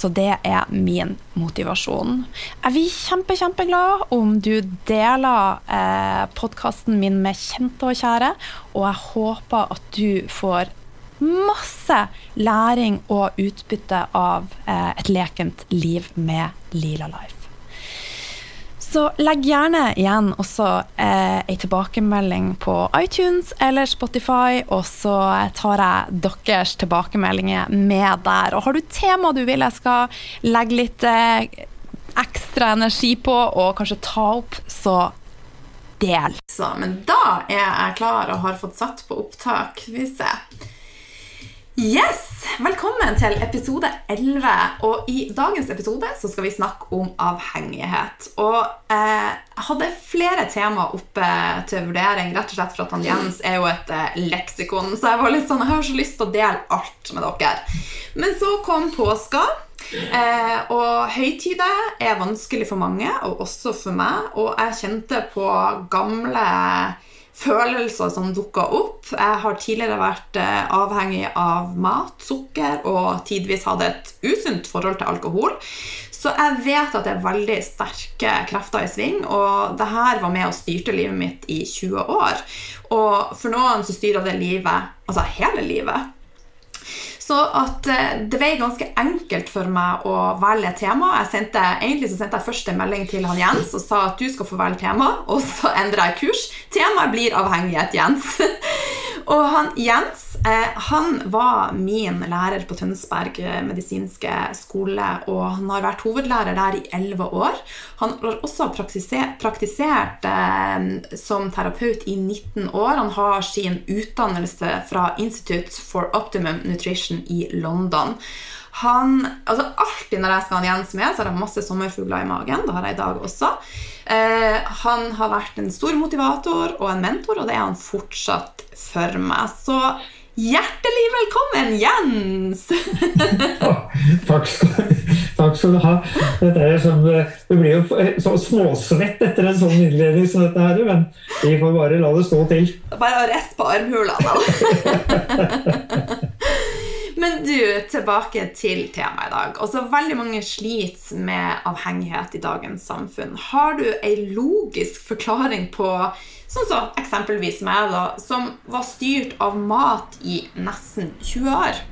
Så det er min motivasjon. Jeg blir kjempe, kjempeglad om du deler eh, podkasten min med kjente og kjære, og jeg håper at du får masse læring og utbytte av eh, et lekent liv med Lila Life. Så legg gjerne igjen også eh, tilbakemelding på iTunes eller Spotify, og så tar jeg deres tilbakemeldinger med der. Og har du tema du vil jeg skal legge litt eh, ekstra energi på, og kanskje ta opp, så del. Så, men da er jeg klar og har fått satt på opptak. Vi se. Yes! Velkommen til episode 11. Og i dagens episode så skal vi snakke om avhengighet. Og eh, jeg hadde flere tema oppe til vurdering, rett og slett for at han Jens er jo et eh, leksikon. Så jeg var litt sånn, jeg har så lyst til å dele alt med dere. Men så kom påska. Eh, og høytider er vanskelig for mange, og også for meg. Og jeg kjente på gamle følelser som dukker opp. Jeg har tidligere vært eh, avhengig av mat, sukker, og tidvis hadde et usunt forhold til alkohol. Så jeg vet at det er veldig sterke krefter i sving, og det her var med og styrte livet mitt i 20 år. Og for noen så styrer det livet, altså hele livet. Så at eh, det ble ganske enkelt for meg å velge tema. Jeg sendte, egentlig så sendte jeg først en melding til han Jens og sa at du skal få velge tema, og så endra jeg kurs. Temaet blir avhengighet, Jens. og han Jens eh, han var min lærer på Tønsberg medisinske skole, og han har vært hovedlærer der i elleve år. Han har også praktisert, eh, som terapeut i 19 år. Han har sin utdannelse fra Institute for Optimum Nutrition i London. Han, altså Alltid når jeg skal ha Jens med, så har jeg masse sommerfugler i magen. Det har jeg i dag også. Eh, han har vært en stor motivator og en mentor, og det er han fortsatt for meg. Så hjertelig velkommen, Jens! takk, skal, takk, skal, du ha. Som, det blir jo så småsvett etter en sånn innledning som dette her, men vi får bare la det stå til. Bare rest på armhula, da. Men du, tilbake til temaet i dag. Også veldig mange sliter med avhengighet i dagens samfunn. Har du ei logisk forklaring på sånn som så, eksempelvis meg, da, som var styrt av mat i nesten 20 år?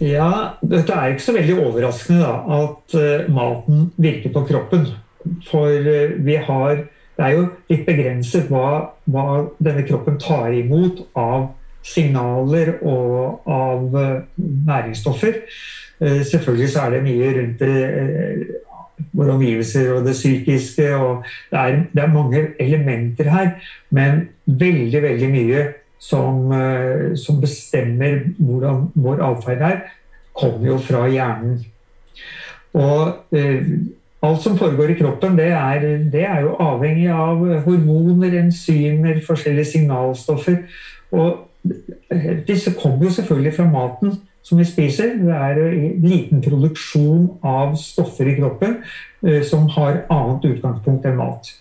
Ja, dette er ikke så veldig overraskende da, at uh, maten virker på kroppen. For uh, vi har Det er jo litt begrenset hva, hva denne kroppen tar imot av signaler og av eh, næringsstoffer. Eh, selvfølgelig så er det mye rundt det, eh, våre omgivelser og det psykiske. og det er, det er, mange elementer her, men veldig, veldig mye som, som bestemmer hvordan vår atferd er, kommer jo fra hjernen. Og eh, alt som foregår i kroppen, det er, det er, jo avhengig av hormoner, enzymer, forskjellige signalstoffer. Og disse kommer jo selvfølgelig fra maten som vi spiser. Det er en liten produksjon av stoffer i kroppen eh, som har annet utgangspunkt enn mat.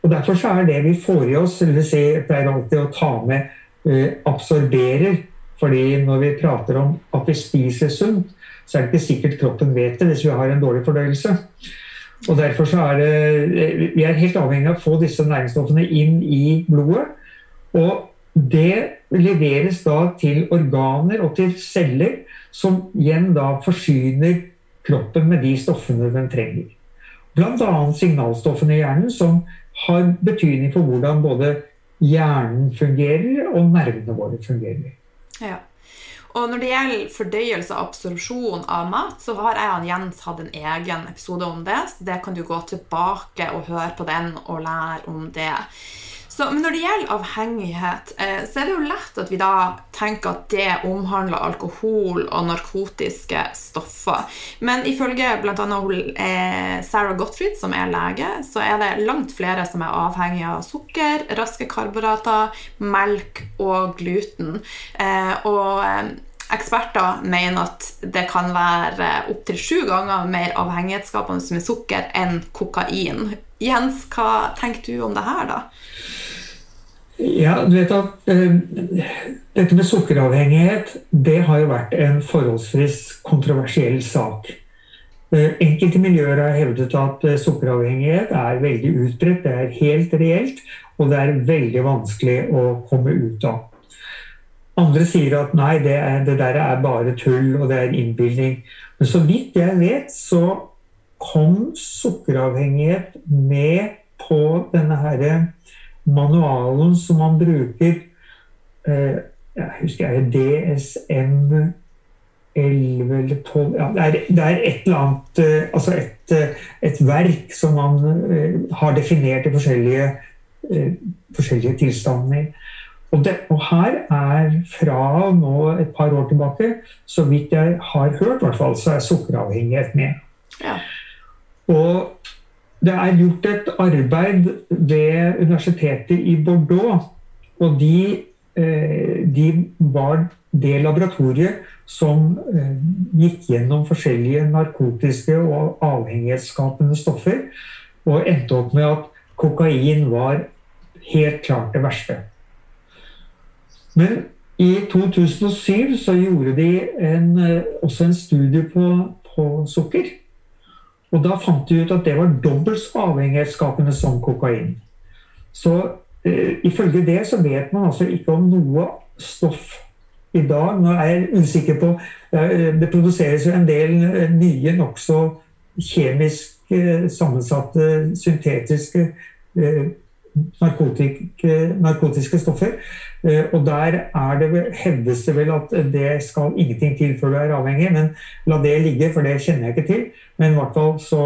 Og Derfor så er det vi får i oss, eller si, pleier alltid å ta med eh, absorberer, Fordi når vi prater om at vi spiser sunt, så er det ikke sikkert kroppen vet det hvis vi har en dårlig fordøyelse. Og Derfor så er det Vi er helt avhengig av å få disse næringsstoffene inn i blodet. Og det leveres da til organer og til celler, som igjen da forsyner kroppen med de stoffene den trenger. Bl.a. signalstoffene i hjernen, som har betydning for hvordan både hjernen fungerer og nervene våre fungerer. Ja. Og når det gjelder fordøyelse og absorpsjon av mat, så har jeg og Jens hatt en egen episode om det. Så det kan du gå tilbake og høre på den og lære om det. Så, men når det gjelder avhengighet, eh, så er det jo lett at vi da tenker at det omhandler alkohol og narkotiske stoffer. Men ifølge bl.a. Eh, Sarah Gottfried, som er lege, så er det langt flere som er avhengige av sukker, raske karbohydrater, melk og gluten. Eh, og Eksperter mener at det kan være opptil sju ganger mer avhengighetsskapende med sukker enn kokain. Jens, hva tenker du om det her, da? Ja, du vet at eh, Dette med sukkeravhengighet det har jo vært en forholdsvis kontroversiell sak. Eh, enkelte miljøer har hevdet at eh, sukkeravhengighet er veldig utbredt, det er helt reelt, og det er veldig vanskelig å komme ut av. Andre sier at nei, det, er, det der er bare tull, og det er innbilning. Men så vidt jeg vet, så kom sukkeravhengighet med på denne herre manualen som man bruker eh, Jeg husker er det DSM 11 eller 12 ja, det, er, det, er, et eller annet eh, Altså et, eh, et, verk som man eh, har definert i forskjellige, eh, forskjellige tilstander. Og, det, og, her er fra nå et par år tilbake, så vidt jeg har hørt, hvert fall, så er sukkeravhengighet med. Ja. Og det er gjort et arbeid ved Universitetet i Bordeaux. Og de, eh, de var det laboratoriet som eh, gikk gjennom forskjellige narkotiske og avhengighetsskapende stoffer, og endte opp med at kokain var helt klart det verste. Men i 2007 så gjorde de en, eh, også en studie på, på sukker. Og da fant de ut at det var dobbelt så avhengighetsskapende som kokain. Så uh, ifølge det så vet man altså ikke om noe stoff i dag. Nå er jeg usikker på uh, Det produseres jo en del uh, nye nokså kjemisk sammensatte syntetiske narkotiske stoffer. Eh, og der er det, hevdes det vel at det skal ingenting til før du er avhengig. Men la det ligge, for det kjenner jeg ikke til. Men i hvert fall så,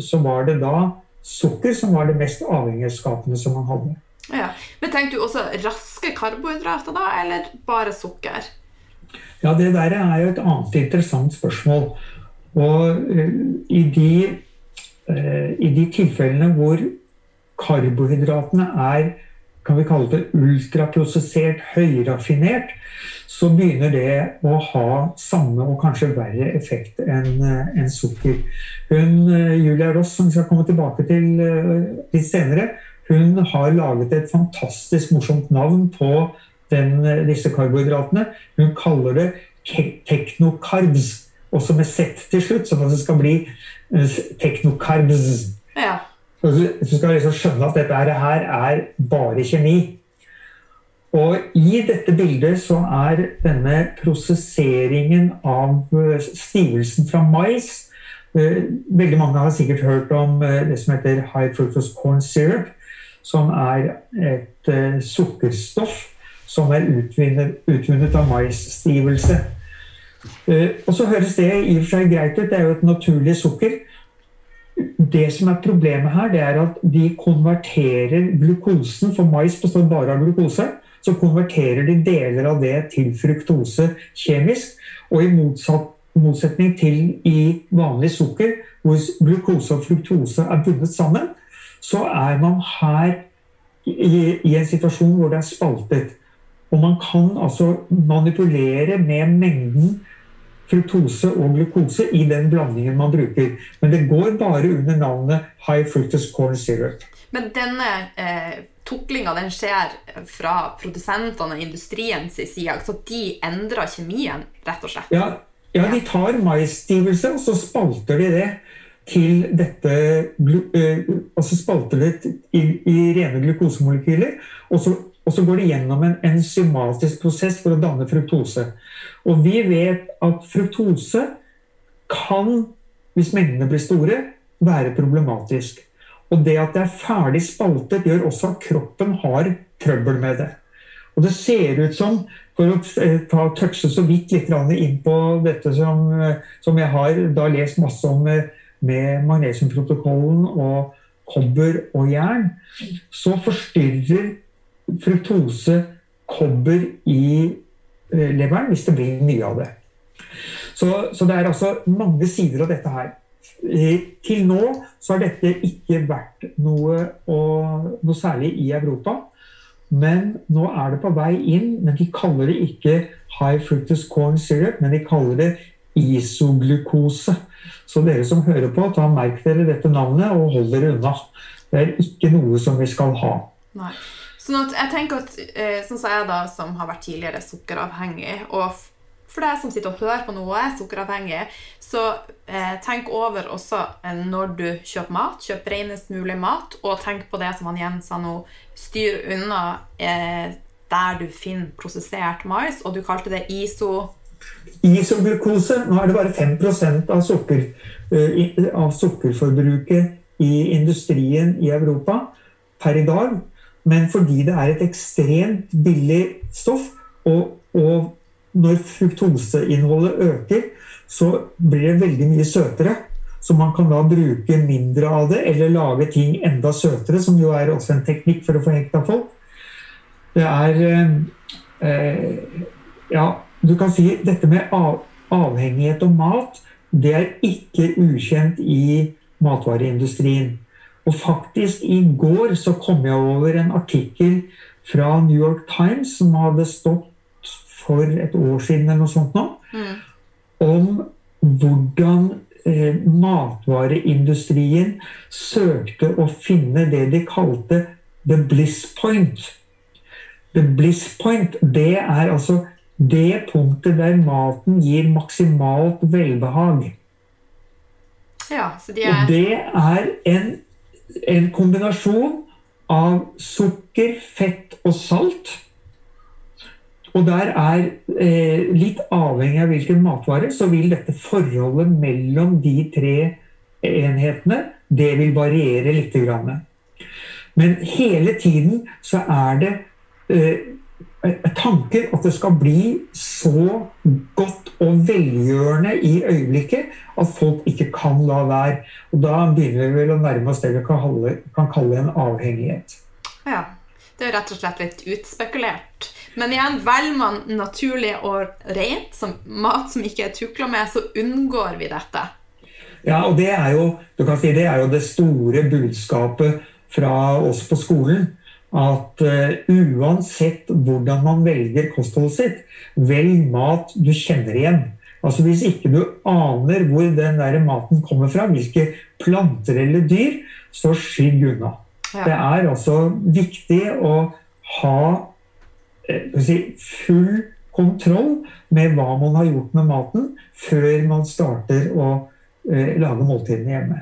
så var det da sukker som var det mest avhengighetsskapende som man hadde. Ja. Men tenkte du også raske karbohydrater da, eller bare sukker? Ja, det der er jo et annet interessant spørsmål. Og uh, i, de, uh, i de tilfellene hvor karbohydratene er kan vi kalle det ultraprosessert, høyraffinert, så begynner det å ha samme og kanskje verre effekt enn en sukker. Hun, eh, Julia Ross, som vi skal komme tilbake til eh, litt senere, hun har laget et fantastisk morsomt navn på den, eh, disse karbohydratene. Hun kaller det teknokarbs, også med Z til slutt, sånn at det skal bli teknokarbs. Ja. Så du skal liksom skjønne at dette her er bare kjemi. Og i dette bildet så er denne prosesseringen av eh, stivelsen fra mais eh, Veldig mange har sikkert hørt om eh, det som heter high fructose corn syrup, som er et sukkerstoff som er utvunnet, utvunnet av maisstivelse. Og så høres det i og for seg greit ut, det er jo et naturlig sukker. Det som er problemet her, det er at de konverterer glukosen, for mais består bare av glukose. Så konverterer de deler av det til fruktose kjemisk. Og i motsetning til i vanlig sukker, hvor glukose og fruktose er bundet sammen, så er man her i, i en situasjon hvor det er spaltet. Og man kan altså manipulere med mengden fruktose og glukose i den blandingen man bruker. Men det går bare under navnet high fructose corn syrup. Men denne eh, tuklinga den skjer fra produsentene og industriens side. Så de endrer kjemien, rett og slett. Ja, ja de tar maisstivelse, og så spalter de det til dette Altså spalter det i, i rene glukosemolekyler. Og så, og så, går det gjennom en enzymatisk prosess for å danne fruktose. Og vi vet at fruktose kan, hvis mengdene blir store, være problematisk. Og det at det er ferdig spaltet, gjør også at kroppen har trøbbel med det. Og det ser ut som, for å ta, touche så vidt litt inn på dette som, som jeg har da lest masse om med, med magnesiumprotokollen og kobber og jern, så forstyrrer fruktose kobber i eh, leveren hvis det blir mye av det. Så, så det er altså mange sider av dette her. Til nå så har dette ikke vært noe, å, noe særlig i Europa. Men nå er det på vei inn. Men de kaller det ikke high fructus corn syrup, men de kaller det isoglukose. Så dere som hører på, ta merk dere dette navnet og hold dere unna. Det er ikke noe som vi skal ha. Nei. Sånn at jeg tenker at, eh, sånn som jeg da, som har vært tidligere sukkeravhengig, og for deg som sitter og hører på noe, og er sukkeravhengig, så eh, tenk over også eh, når du kjøper mat. Kjøp renest mulig mat, og tenk på det som han Jens sa nå. Styr unna eh, der du finner prosessert mais, og du kalte det ISO Isoglukose Nå er det bare 5 av, sukker, uh, av sukkerforbruket i industrien i Europa per i dag. Men fordi det er et ekstremt billig stoff, og, og når fruktoseinnholdet øker, så blir det veldig mye søtere. Så man kan da bruke mindre av det, eller lage ting enda søtere, som jo er også en teknikk for å få hekta folk. Det er eh, Ja, du kan si dette med av, avhengighet og mat, det er ikke ukjent i matvareindustrien. Og faktisk, i går så kom jeg over en artikkel fra New York Times som hadde stått for et år siden eller noe sånt nå, mm. om hvordan eh, matvareindustrien søkte å finne det de kalte the bliss point. The bliss point, det er altså det punktet der maten gir maksimalt velbehag. Ja, de er... Og det er en, en kombinasjon av sukker, fett og salt og der er, eh, litt avhengig av hvilken matvare, så vil dette forholdet mellom de tre enhetene det vil variere litt. Men hele tiden så er det eh, tanken at det skal bli så godt og velgjørende i øyeblikket at folk ikke kan la være. Og da begynner vi vel å nærme oss det vi kan kalle, kan kalle en avhengighet. Ja. Det er rett og slett litt utspekulert. Men igjen, velger man naturlig og rent, som mat som ikke er tukla med, så unngår vi dette. Ja, og det er jo, du kan si, det, er jo det store budskapet fra oss på skolen. At uh, uansett hvordan man velger kostholdet sitt, velg mat du kjenner igjen. Altså Hvis ikke du aner hvor den der maten kommer fra, hvilke planter eller dyr, så skygg unna. Ja. Det er altså viktig å ha eh, si, full kontroll med hva man har gjort med maten, før man starter å eh, lage måltidene hjemme.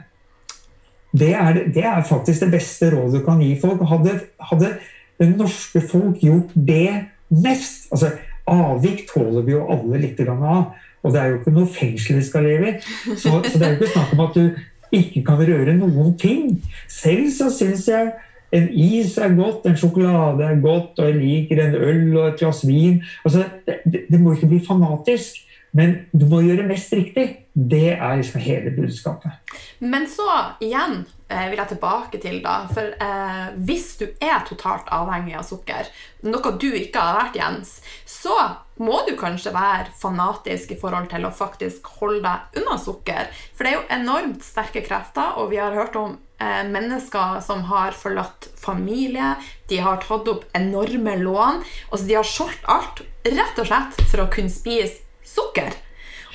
Det er, det er, faktisk det beste rådet du kan gi folk. Hadde, hadde det norske folk gjort det mest altså Avvik tåler vi jo alle litt av. Og det er jo ikke noe fengsel vi skal leve i. Så, så det er jo ikke snakk om at du ikke kan røre noen ting. Selv så syns jeg en is er godt, en sjokolade er godt, og jeg liker en øl og et glass vin. Altså, det, det, må ikke bli fanatisk, men du må gjøre mest riktig. Det er liksom hele budskapet. Men så igjen eh, vil jeg tilbake til, da. For eh, hvis du er totalt avhengig av sukker, noe du ikke har vært, Jens, så må du kanskje være fanatisk i forhold til å faktisk holde deg unna sukker. For det er jo enormt sterke krefter, og vi har hørt om eh, mennesker som har forlatt familie, de har tatt opp enorme lån. Altså de har solgt alt rett og slett for å kunne spise sukker.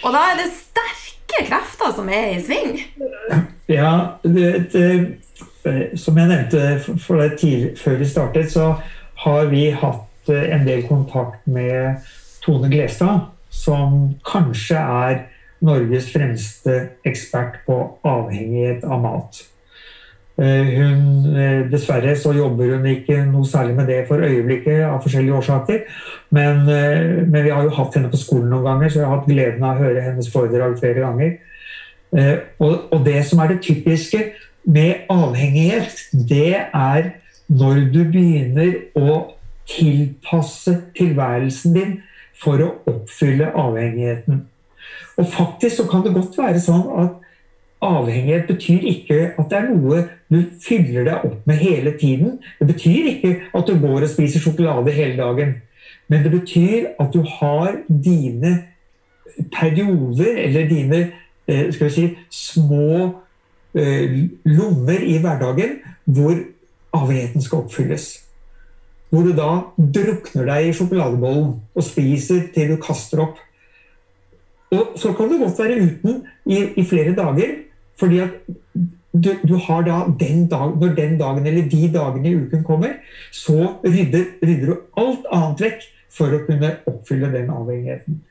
Og da er det sterke krefter som er i sving. Ja, det, det, eh, som jeg nevnte for deg tidlig, før vi startet, så har vi hatt en del kontakt med Tone Glestad, som kanskje er Norges fremste ekspert på avhengighet av mat. Hun, dessverre så jobber hun ikke noe særlig med det for øyeblikket av forskjellige årsaker. Men, men, vi har jo hatt henne på skolen noen ganger, så jeg har hatt gleden av å høre hennes foredrag flere ganger. Eh, og, og det som er det typiske med avhengighet, det er når du begynner å tilpasse tilværelsen din for å oppfylle avhengigheten. Og faktisk så kan det godt være sånn at avhengighet betyr ikke at det er noe du fyller deg opp med hele tiden. Det betyr ikke at du går og spiser sjokolade hele dagen. Men det betyr at du har dine perioder, eller dine Eh, skal vi si, små eh, lommer i hverdagen hvor avhengigheten skal oppfylles. Hvor du da drukner deg i sjokoladebollen og spiser til du kaster opp. Og så kan du godt være uten i, i flere dager, fordi at du, du, har da den dag, Når den dagen eller de dagene i uken kommer, så rydder, rydder du alt annet vekk for å kunne oppfylle den avhengigheten.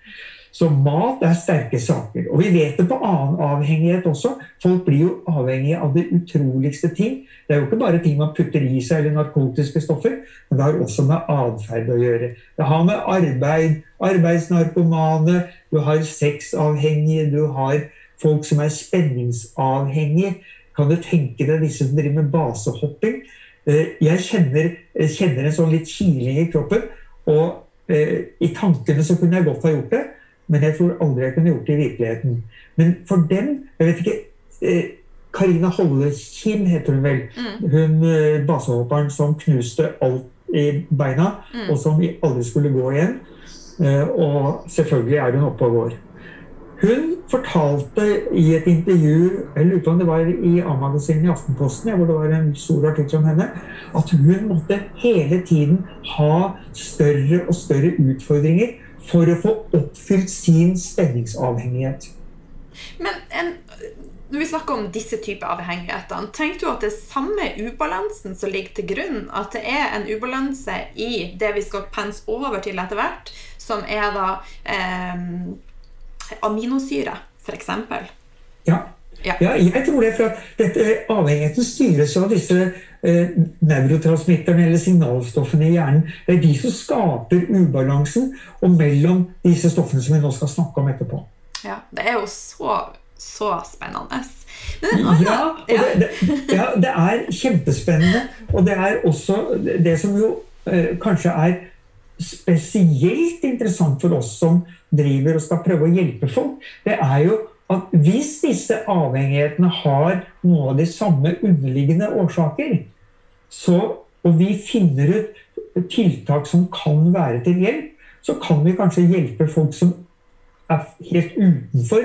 Så mat er sterke saker. Og vi vet det på annen avhengighet også. Folk blir jo avhengige av det utroligste ting. Det er jo ikke bare ting man putter i seg eller narkotiske stoffer, men det har også med atferd å gjøre. Det har med arbeid, arbeidsnarkomane, du har sexavhengige, du har folk som er spenningsavhengige. Kan du tenke deg disse som driver med basehopping? Eh, jeg kjenner, kjenner en sånn litt kiling i kroppen, og eh, i tankene så kunne jeg godt ha gjort det. Men jeg tror aldri jeg kunne gjort det i virkeligheten. Men for dem Jeg vet ikke eh, Karina Hollekim heter hun vel. Mm. Hun eh, basehopperen som knuste alt i beina, mm. og som aldri skulle gå igjen. Eh, og selvfølgelig er hun oppe og går. Hun fortalte i et intervju jeg lurer på om det var i A-magasinet i Aftenposten, hvor det var en stor artikkel om henne, at hun måtte hele tiden ha større og større utfordringer for å få oppfylt sin spenningsavhengighet. Men en, når vi snakker om disse typer avhengigheter, tenker du at det er samme ubalansen som ligger til grunn? At det er en ubalanse i det vi skal pense over til etter hvert, som er da eh, aminosyre, f.eks.? Ja. Ja. ja. jeg tror det. For dette, avhengigheten styres av disse eh, nevrotransmitterne eller signalstoffene i hjernen. Det er de som skaper ubalansen og mellom disse stoffene som vi nå skal snakke om etterpå. Ja, Det er jo så, så spennende. Ja, det, det, ja, det er kjempespennende. Og det er også det som jo eh, kanskje er spesielt interessant for oss som driver og skal prøve å hjelpe folk, det er jo at hvis disse avhengighetene har noen av de samme underliggende årsaker, så, og vi finner ut tiltak som kan være til hjelp, så kan vi kanskje hjelpe folk som er helt utenfor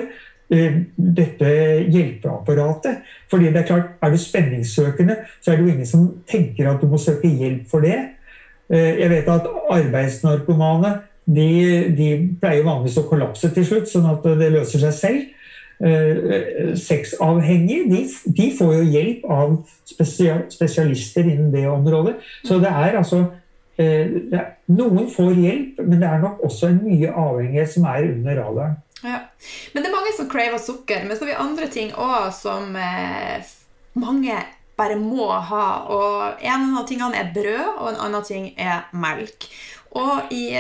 uh, dette hjelpeapparatet. Fordi det Er klart, er du spenningssøkende, så er det jo ingen som tenker at du må søke hjelp for det. Uh, jeg vet at arbeidsnarkomane de, de pleier vanligvis å kollapse til slutt, sånn at det løser seg selv. Eh, sexavhengige, de, de, får jo hjelp av spesialister innen det området. Så det er altså eh, Noen får hjelp, men det er nok også en mye avhengighet som er under radaren. Ja. Men det er mange som craver sukker. Men så har vi andre ting òg som eh, mange bare må ha. Og en av tingene er brød, og en annen ting er melk. Og i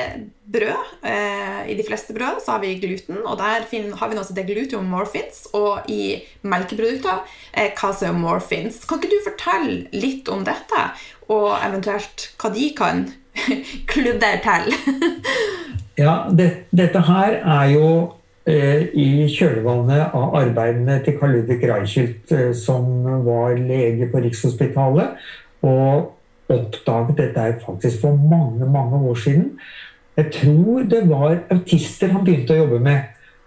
brød, eh, i de fleste brød, så har vi gluten, og der har vi noe som heter gluteomorphins. Og i melkeprodukter eh, caseomorphins. Kan ikke du fortelle litt om dette, og eventuelt hva de kan kludre til? ja, det, dette her er jo i kjølvannet av arbeidene til Karl Ludvig Reichelt, eh, som var lege på Rikshospitalet. og oppdaget dette faktisk for mange mange år siden. Jeg tror det var autister han begynte å jobbe med.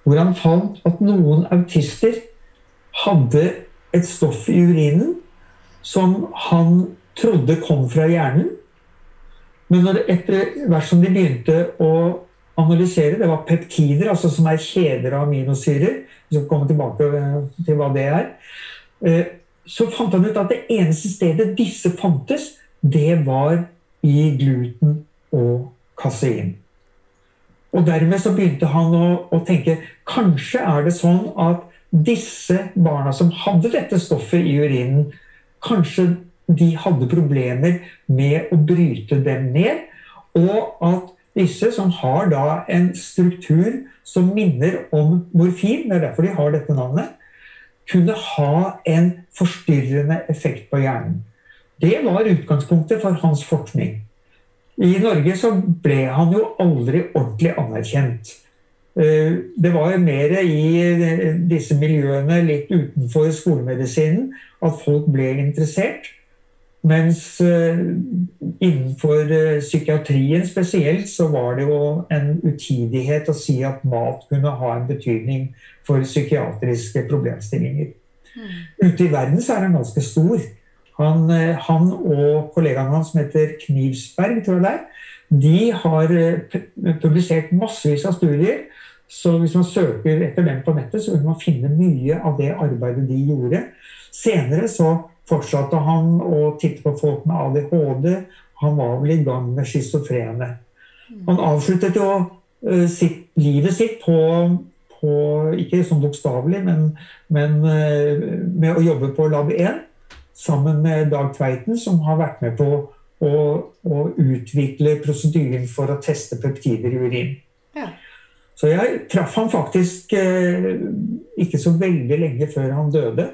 Hvor han fant at noen autister hadde et stoff i urinen som han trodde kom fra hjernen. Men etter hvert som de begynte å analysere, det var peptider, altså som er kjeder av aminosyrer Vi skal komme tilbake til hva det er. Eh, så fant han ut at det eneste stedet disse fantes, det var i gluten og kasein. Og dermed så begynte han å, å, tenke kanskje er det sånn at disse barna som hadde dette stoffet i urinen, kanskje de hadde problemer med å bryte dem ned. Og at disse som har da en struktur som minner om morfin, det er derfor de har dette navnet, kunne ha en forstyrrende effekt på hjernen. Det var utgangspunktet for hans forskning. I Norge så ble han jo aldri ordentlig anerkjent. Eh, det var jo mer i disse miljøene litt utenfor skolemedisinen at folk ble interessert. Mens eh, innenfor eh, psykiatrien spesielt så var det jo en utidighet å si at mat kunne ha en betydning for psykiatriske problemstillinger. Mm. Ute i verden så er den ganske stor. Han, eh, han, og kollegaen hans som heter Knivsberg, tror jeg det er, de har publisert massevis av studier. Så hvis man søker etter dem på nettet, så vil man finne mye av det arbeidet de gjorde. Senere så fortsatte han å titte på folk med ADHD. Han var vel i gang med schizofrene. Han avsluttet jo uh, sitt, livet sitt på, på Ikke sånn bokstavelig, men, men uh, med å jobbe på Lab 1 sammen med Dag Tveiten, som har vært med på å, å utvikle prosedyren for å teste peptider i urin. Ja. Så jeg traff han faktisk eh, ikke så veldig lenge før han døde.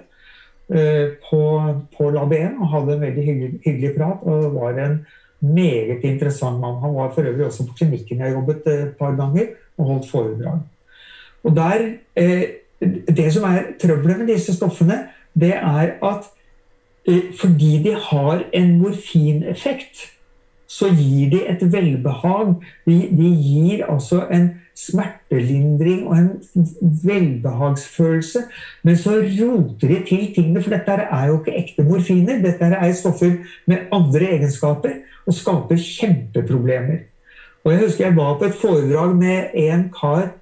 Eh, på, på Lab 1 og hadde en veldig hyggelig, hyggelig, prat. Og var en meget interessant mann. Han var for øvrig også på klinikken jeg jobbet eh, et par ganger og holdt foredrag. Og der, eh, Det som er trøbbelet med disse stoffene, det er at fordi de har en morfineffekt, så gir de et velbehag. De, de gir altså en smertelindring og en velbehagsfølelse. Men så roter de til tingene, for dette er jo ikke ekte morfiner. Dette er stoffer med andre egenskaper og skaper kjempeproblemer. Og Jeg husker jeg var på et foredrag med en kar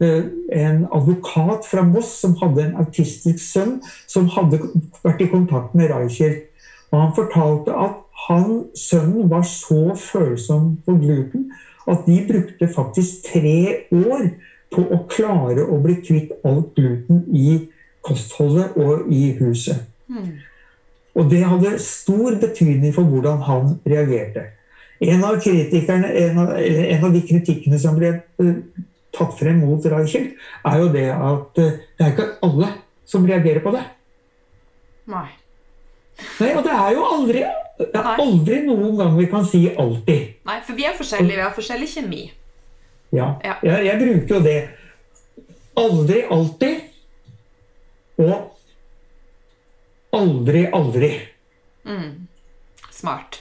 Eh, en advokat fra Moss som hadde en autistisk sønn som hadde vært i kontakt med Reichert. Og han fortalte at han, sønnen var så følsom på gluten at de brukte faktisk tre år på å klare å bli kvitt alt gluten i kostholdet og i huset. Mm. Og det hadde stor betydning for hvordan han reagerte. En av, en av, en av de kritikkene som ble eh, tatt frem mot Reichel, er jo det at eh, det er ikke alle som reagerer på det. Nei. Nei, Og det er jo aldri, det er aldri noen gang vi kan si alltid. Nei, for vi er forskjellige. Vi har forskjellig kjemi. Ja. ja. Jeg, jeg, bruker jo det. Aldri, alltid. Og aldri, aldri. Mm. Smart.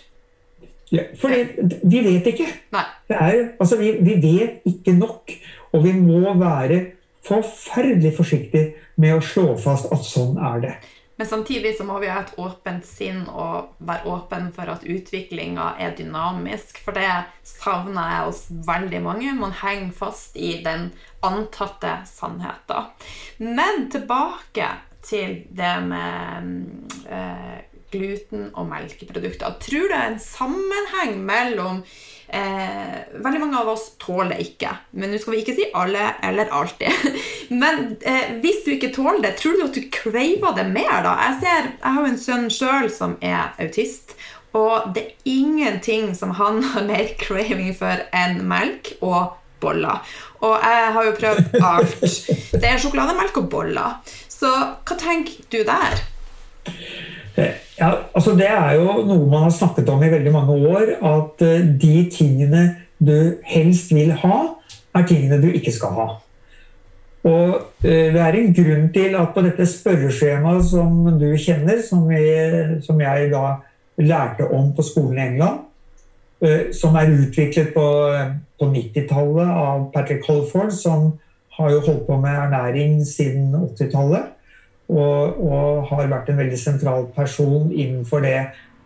Ja, for vi vet ikke. Er, altså, vi, vi, vet ikke nok. Og vi må være forferdelig forsiktige med å slå fast at sånn er det. Men samtidig så må vi ha et åpent sinn og være åpen for at utviklinga er dynamisk. For det savner jeg hos veldig mange. Man henger fast i den antatte sannheten. Men tilbake til det med eh, gluten og melkeprodukter. Tror du det er en sammenheng mellom eh, Veldig mange av oss tåler ikke. Men nå skal vi ikke si alle eller alltid. Men eh, hvis du ikke tåler det, tror du at du craver det mer da? Jeg, ser, jeg har jo en sønn sjøl som er autist. Og det er ingenting som han har mer craving for enn melk og boller. Og jeg har jo prøvd alt. Det er sjokolademelk og boller. Så hva tenker du der? Ja, altså Det er jo noe man har snakket om i veldig mange år. At eh, de tingene du helst vil ha, er tingene du ikke skal ha. Og eh, Det er en grunn til at på dette spørreskjemaet som du kjenner, som, vi, som jeg da lærte om på skolen i England, eh, som er utviklet på, på 90-tallet av Patrick Holford, som har jo holdt på med ernæring siden 80-tallet og, og, har vært en veldig sentral person innenfor det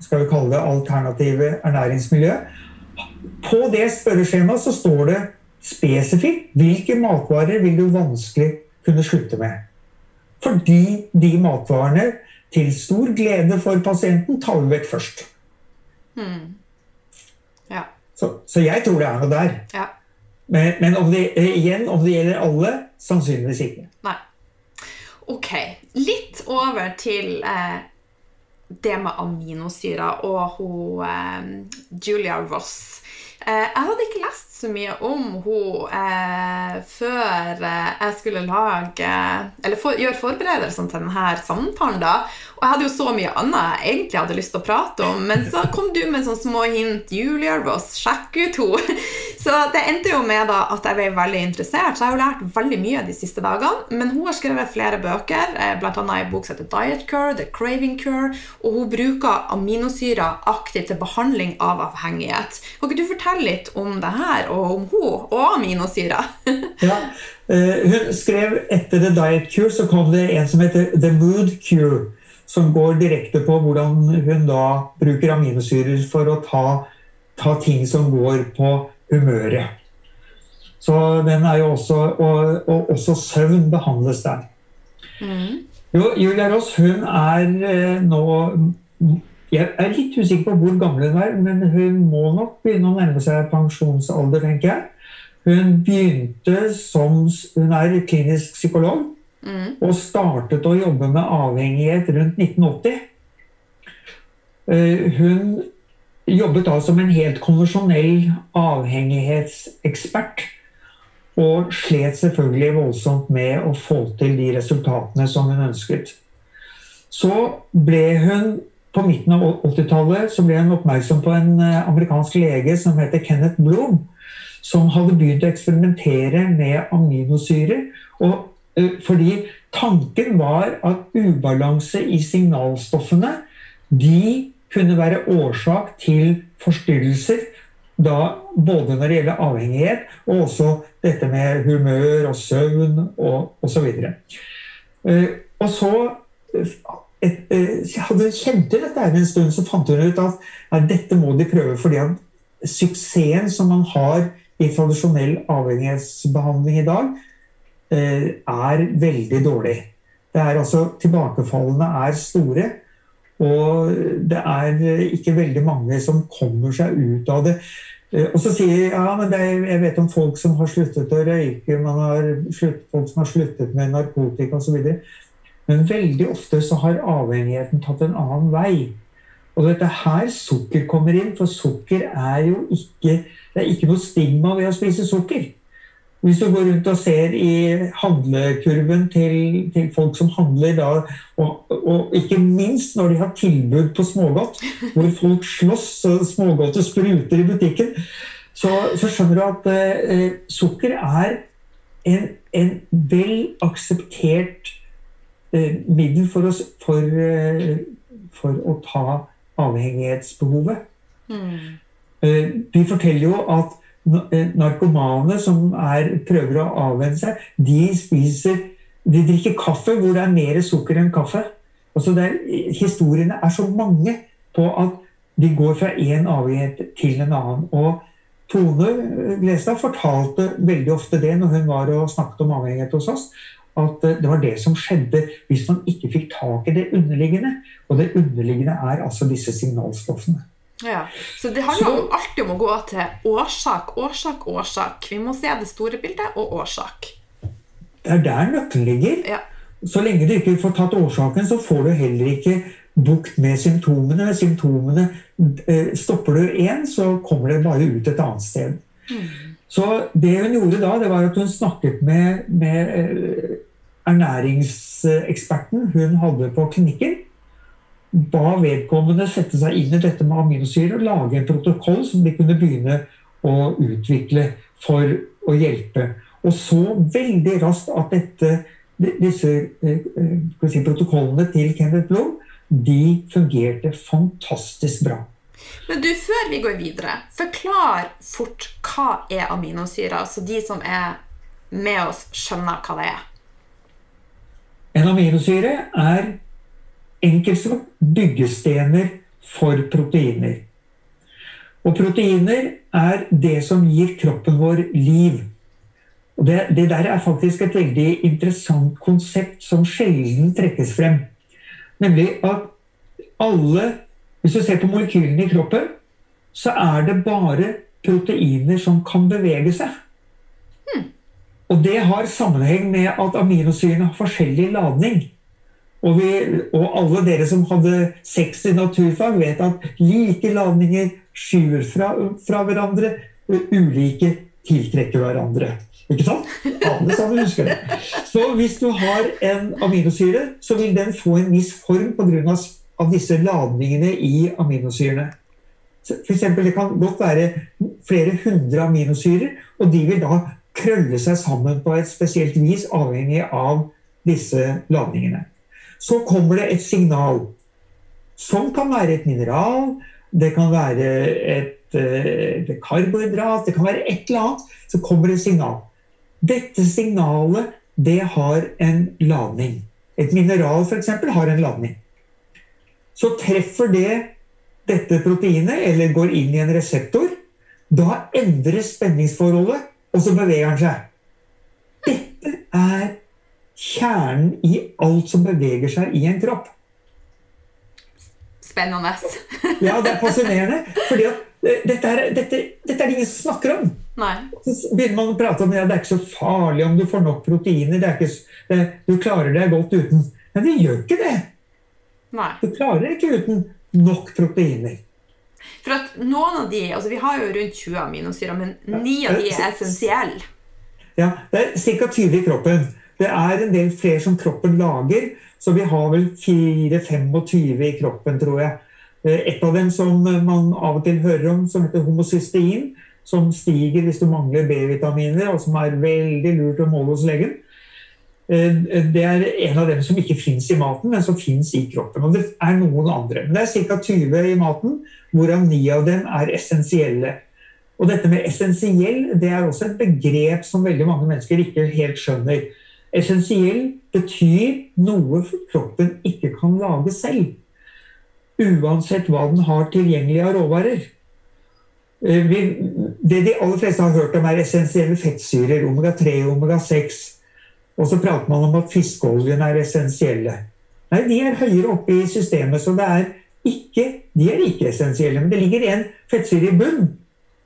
skal vi kalle det alternative ernæringsmiljø. På det spørreskjemaet så står det spesifikt hvilke matvarer vil du vanskelig kunne slutte med. Fordi de matvarene til stor glede for pasienten, tar vi vekk først. Hmm. Ja. Så, så, jeg tror det er noe der. Ja. Men, men om det, igjen, om det gjelder alle, sannsynligvis ikke. Nei. Ok. Litt over til eh, det med aminosyrer og hun eh, Julia Ross. Eh, jeg hadde ikke lest så mye om henne eh, før eh, jeg skulle lage Eller for, gjøre forberedelsene til denne samtalen. da Og jeg hadde jo så mye annet jeg egentlig hadde lyst til å prate om, men så kom du med sånne små hint. Julia Ross, sjekk ut henne! Så det endte jo med da at jeg ble veldig interessert. Så jeg har jo lært veldig mye de siste dagene. Men hun har skrevet flere bøker, eh, bl.a. i bok som heter Diet Cure, The Craving Cure, og hun bruker aminosyrer aktivt til behandling av avhengighet. Kan ikke du fortelle litt om det her? og om hun og aminosyrer. ja, eh, hun skrev etter The Diet Cure så kom det en som heter The Mood Cure. Som går direkte på hvordan hun da bruker aminosyrer for å ta, ta ting som går på humøret. Så den er jo også, og, og også søvn behandles der. Mm. Jo, Julia Ross hun er eh, nå jeg er litt usikker på hvor gammel hun er, men hun må nok begynne å nærme seg pensjonsalder, tenker jeg. Hun begynte som Hun er klinisk psykolog mm. og startet å jobbe med avhengighet rundt 1980. Eh, hun jobbet da som en helt konvensjonell avhengighetsekspert. Og slet selvfølgelig voldsomt med å få til de resultatene som hun ønsket. Så ble hun på midten av 80-tallet ble hun oppmerksom på en eh, amerikansk lege som heter Kenneth Bloom, som hadde begynt å eksperimentere med aminosyrer. Og, fordi tanken var at ubalanse i signalstoffene de kunne være årsak til forstyrrelser. Da, både når det gjelder avhengighet, og også dette med humør og søvn og osv. Og, og så et, eh, jeg hadde kjent til dette en stund, så fant hun ut at ja, dette må de prøve. fordi at suksessen som man har i tradisjonell avhengighetsbehandling i dag, eh, er veldig dårlig. Det er altså, Tilbakefallene er store. Og det er ikke veldig mange som kommer seg ut av det. Eh, og så sier jeg ja, men er, jeg vet om folk som har sluttet å røyke, man har slutt, folk som har sluttet med narkotika osv. Men veldig ofte så har avhengigheten tatt en annen vei. Og dette her sukker kommer inn, for sukker er jo ikke Det er ikke noe stigma ved å spise sukker. Hvis du går rundt og ser i handlekurven til, til folk som handler da, og, og, ikke minst når de har tilbud på smågodt, hvor folk slåss og smågodtet spruter i butikken, så, så skjønner du at eh, sukker er en, en vel akseptert Eh, middel for, oss, for, eh, for, å ta avhengighetsbehovet. Mm. De forteller jo at narkomane som er, prøver å avvenne seg, de spiser De drikker kaffe hvor det er mer sukker enn kaffe. Altså er, historiene er så mange på at de går fra én avhengighet til en annen. Og Tone Glestad fortalte veldig ofte det når hun var og snakket om avhengighet hos oss at eh, det var det som skjedde hvis man ikke fikk tak i det underliggende. Og det underliggende er altså disse signalstoffene. Ja, Så det handler jo alltid om å gå til årsak, årsak, årsak. Vi må se det store bildet og årsak. Det er der nøkkelen ligger. Ja. Så lenge du ikke får tatt årsaken, så får du heller ikke bukt med symptomene. Symptomene eh, Stopper du én, så kommer det bare ut et annet sted. Mm. Så det hun gjorde da, det var at hun snakket med, med eh, ernæringseksperten hun hadde på klinikken. Ba vedkommende sette seg inn i dette med aminosyre og lage en protokoll som de kunne begynne å utvikle for å hjelpe. Og så veldig raskt at dette, disse eh, eh, si, protokollene til Kenneth Blom de fungerte fantastisk bra. Men du, før vi går videre, forklar fort hva er aminosyrer, så de som er med oss, skjønner hva det er. En aminosyre er enkelt sagt byggestener for proteiner. Og proteiner er det som gir kroppen vår liv. Og det, det der er faktisk et veldig interessant konsept som sjelden trekkes frem. Nemlig at alle Hvis du ser på molekylene i kroppen, så er det bare proteiner som kan bevege seg. Hmm. Og det har sammenheng med at aminosyrene har forskjellig ladning. Og, vi, og, alle dere som hadde sex i naturfag, vet at like ladninger skyver fra, fra hverandre. Ulike tiltrekker hverandre. Ikke sant? Alle sammen husker det. Så hvis du har en aminosyre, så vil den få en viss form pga. Av disse ladningene i aminosyrene. For eksempel, det kan godt være flere hundre aminosyrer, og de vil da krølle seg sammen på et spesielt vis, avhengig av disse ladningene. Så kommer det et signal, som kan være et mineral, det kan være et, eh, et karbohydrat, det kan være et eller annet. Så kommer det et signal. Dette signalet det har en ladning. Et mineral f.eks. har en ladning. Så treffer det dette proteinet, eller går inn i en reseptor, da endres spenningsforholdet, og så beveger den seg. Dette er kjernen i alt som beveger seg i en kropp. Spennende. ja, det er fascinerende. fordi at dette er, dette, dette er det ingen som snakker om. Nei. Så begynner man å prate om at ja, det er ikke så farlig om du får nok proteiner. Ikke, du klarer deg godt uten. Men det gjør ikke det. Nei. Du klarer deg ikke uten nok proteiner. For at noen av de, altså Vi har jo rundt 20 aminosyrer, men ni av de er essensielle. Ja, det er ca. 20 i kroppen. Det er en del flere som kroppen lager, så vi har vel 4-25 i kroppen, tror jeg. Eh, et av dem som man av og til hører om, som heter homocystein, som stiger hvis du mangler B-vitaminer, og som er veldig lurt å måle hos legen. Eh, det er en av dem som ikke fins i maten, men som fins i kroppen. Og det er noen andre. Men det er ca. 20 i maten, hvorav ni av dem er essensielle. Og dette med essensiell det er også et begrep som veldig mange mennesker ikke helt skjønner. Essensiell betyr noe kroppen ikke kan lage selv uansett hva den har tilgjengelig av råvarer. Eh, det de aller fleste har hørt om, er essensielle fettsyrer. Omega-3 og omega-6. Og så prater man om at fiskeoljene er essensielle. Nei, de er høyere oppe i systemet, så det er ikke, de er ikke essensielle. Men det ligger en fettsyre i bunn.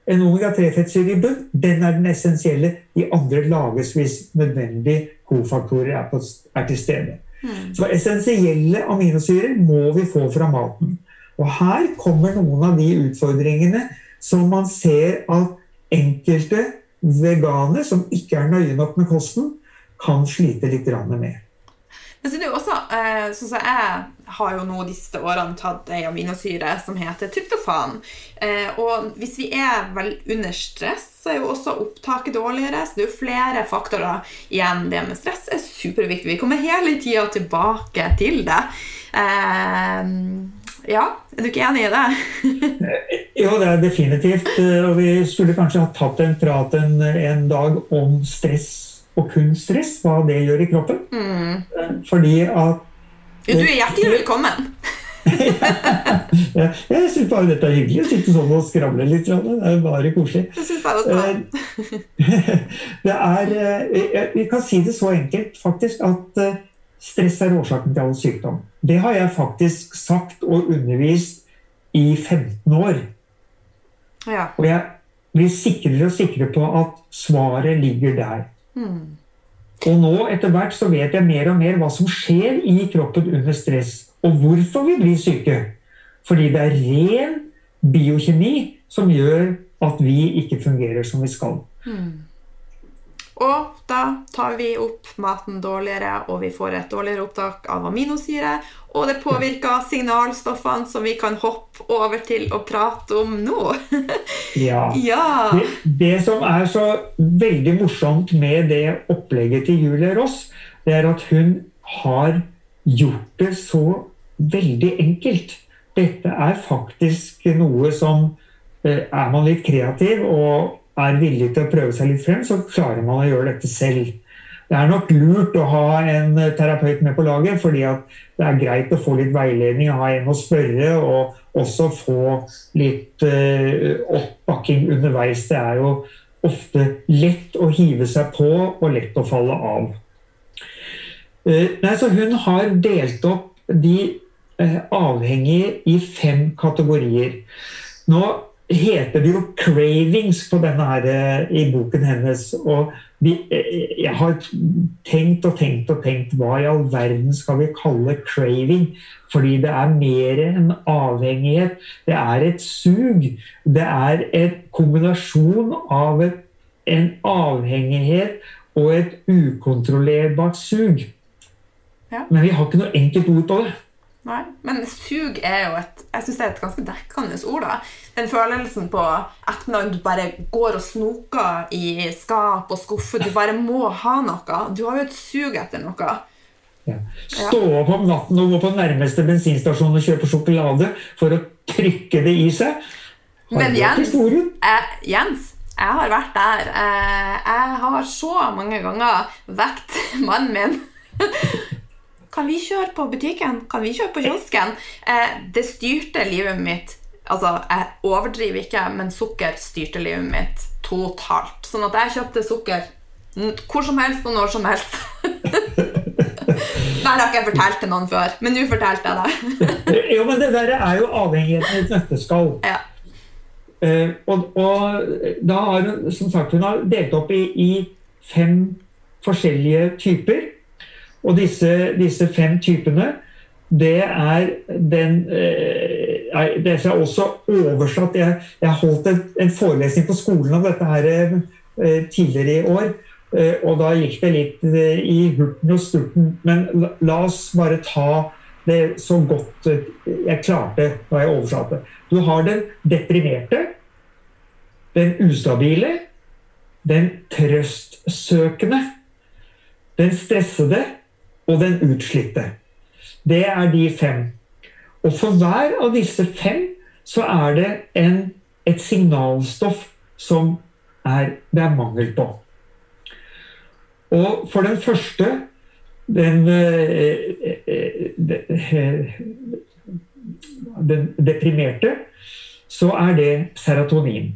En omega-3-fettsyre i bunn. Den er den essensielle. De andre lages hvis nødvendige kofaktorer er, på, er til stede. Mm. Så essensielle aminosyrer må vi få fra maten. Og her kommer noen av de utfordringene som man ser at enkelte veganer som ikke er nøye nok med kosten, kan slite litt med. Men så er det jo også, eh, sånn som Jeg har jo nå de siste årene tatt ei aminosyre som heter tryptofan. Eh, og hvis vi er vel under stress, så er jo også opptaket dårligere. Så det er jo flere faktorer igjen. Det med stress er superviktig. Vi kommer hele tida tilbake til det. Eh, ja, er du ikke enig i det? jo, det er definitivt. Og vi skulle kanskje ha tatt en prat en, en dag om stress og kun stress, hva det gjør i kroppen. Mm. Fordi at Du er hjertelig velkommen. Ja, jeg syns bare dette er hyggelig å sitte sånn og skravle litt. Det er bare koselig. Det jeg. Eh, det er, eh, vi kan si det så enkelt faktisk at stress er årsaken til all sykdom. Det har jeg faktisk sagt og undervist i 15 år. Ja. Og jeg blir sikrere og sikrere på at svaret ligger der. Mm. Og nå etter hvert så vet jeg mer og mer hva som skjer i kroppen under stress, og hvorfor vi blir syke. Fordi det er ren biokjemi som gjør at vi ikke fungerer som vi skal. Mm. Og da tar vi opp maten dårligere, og vi får et dårligere opptak av aminosyre. Og det påvirker signalstoffene som vi kan hoppe over til å prate om nå. ja. ja. Det, det, som er så veldig morsomt med det opplegget til Julie Ross, det er at hun har gjort det så veldig enkelt. Dette er faktisk noe som eh, Er man litt kreativ og er villig til å prøve seg litt frem, så klarer man å gjøre dette selv. Det er nok lurt å ha en terapeut med på laget, fordi det er greit å få litt veiledning, ha en å spørre, og også få litt uh, oppbakking underveis. Det er jo ofte lett å hive seg på og lett å falle av. Uh, nei, så hun har delt opp de uh, avhengige i fem kategorier. Nå heter det jo 'cravings' på denne her, eh, i boken hennes. og vi, eh, jeg har tenkt og tenkt og tenkt hva i all verden skal vi kalle craving? Fordi det er mer enn avhengighet. Det er et sug. Det er en kombinasjon av et, en avhengighet og et ukontrollerbart sug. Ja. Men vi har ikke noe enkelt ord på det. Nei, Men sug er jo et jeg synes det er et ganske dekkende ord. da. Den følelsen på ettermiddagen du bare går og snoker i skap og skuffer. Du bare må ha noe. Du har jo et sug etter noe. Ja. Stå opp om natten og gå på nærmeste bensinstasjon og kjøpe sjokolade for å trykke det i seg. Har Men Jens, eh, Jens, jeg har vært der. Eh, jeg har så mange ganger vekt mannen min Kan vi kjøre på butikken? Kan vi kjøre på kiosken? Eh, det styrte livet mitt. Altså, jeg overdriver ikke, men sukker styrte livet mitt totalt. Sånn at jeg kjøpte sukker hvor som helst og når som helst. Det har ikke jeg fortalt til noen før, men nå fortalte jeg det. jo, men det der er jo avhengigheten i et nøtteskall. Ja. Uh, og, og, da har hun som sagt, hun har delt opp i, i fem forskjellige typer. Og disse, disse fem typene, det er den eh, Det er også oversatt Jeg, jeg holdt en, en, forelesning på skolen om dette her eh, tidligere i år. Eh, og da gikk det litt eh, i hurten og sturten. Men la, la, oss bare ta det så godt eh, jeg klarte da jeg oversatte. Du har den deprimerte, den ustabile, den trøstsøkende, den stressede og den utslitte. Det er de fem. Og for hver av disse fem så er det en, et signalstoff som er, det er mangel på. Og for den første, den, eh, eh, den deprimerte, så er det serotonin.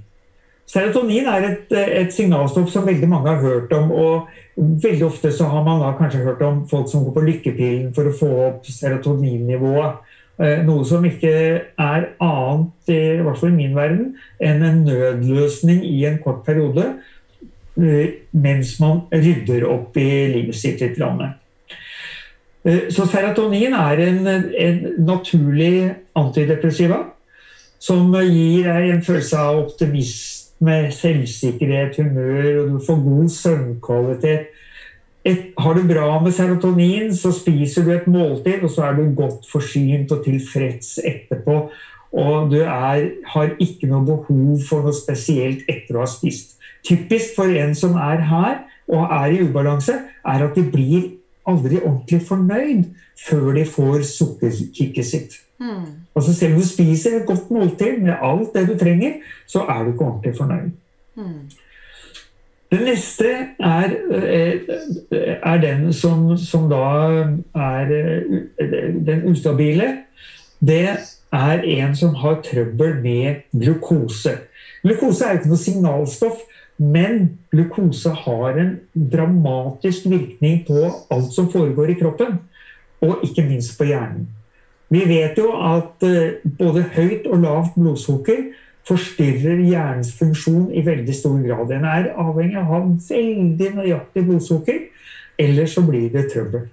Serotonin er et, et, signalstoff som veldig mange har hørt om. og Veldig ofte så har man da kanskje hørt om folk som går på lykkepillen for å få opp serotoninnivået. Eh, noe som ikke er annet, i hvert fall i min verden, enn en nødløsning i en kort periode eh, mens man rydder opp i livet sitt litt. Landet. så serotonin er en, en naturlig antidepressiva som gir deg en følelse av optimisme med selvsikkerhet, humør, og du får god søvnkvalitet. Et, har du bra med serotonin, så spiser du et måltid, og så er du godt forsynt og tilfreds etterpå. Og du er, har ikke noe behov for noe spesielt etter å ha spist. Typisk for en som er her og er i ubalanse, er at de blir aldri ordentlig fornøyd før de får sukkerkicket sitt. Mm. Altså Selv om du spiser et godt måltid med alt det du trenger, så er du ikke ordentlig fornøyd. Mm. Den neste er, eh, er den som, som, da er eh, den ustabile. Det er en som har trøbbel med glukose. Glukose er ikke noe signalstoff, men glukose har en dramatisk virkning på alt som foregår i kroppen, og ikke minst på hjernen. Vi vet jo at eh, både høyt og lavt blodsukker forstyrrer hjernens funksjon i veldig stor grad. Den er avhengig av å ha veldig nøyaktig blodsukker, ellers så blir det trøbbel.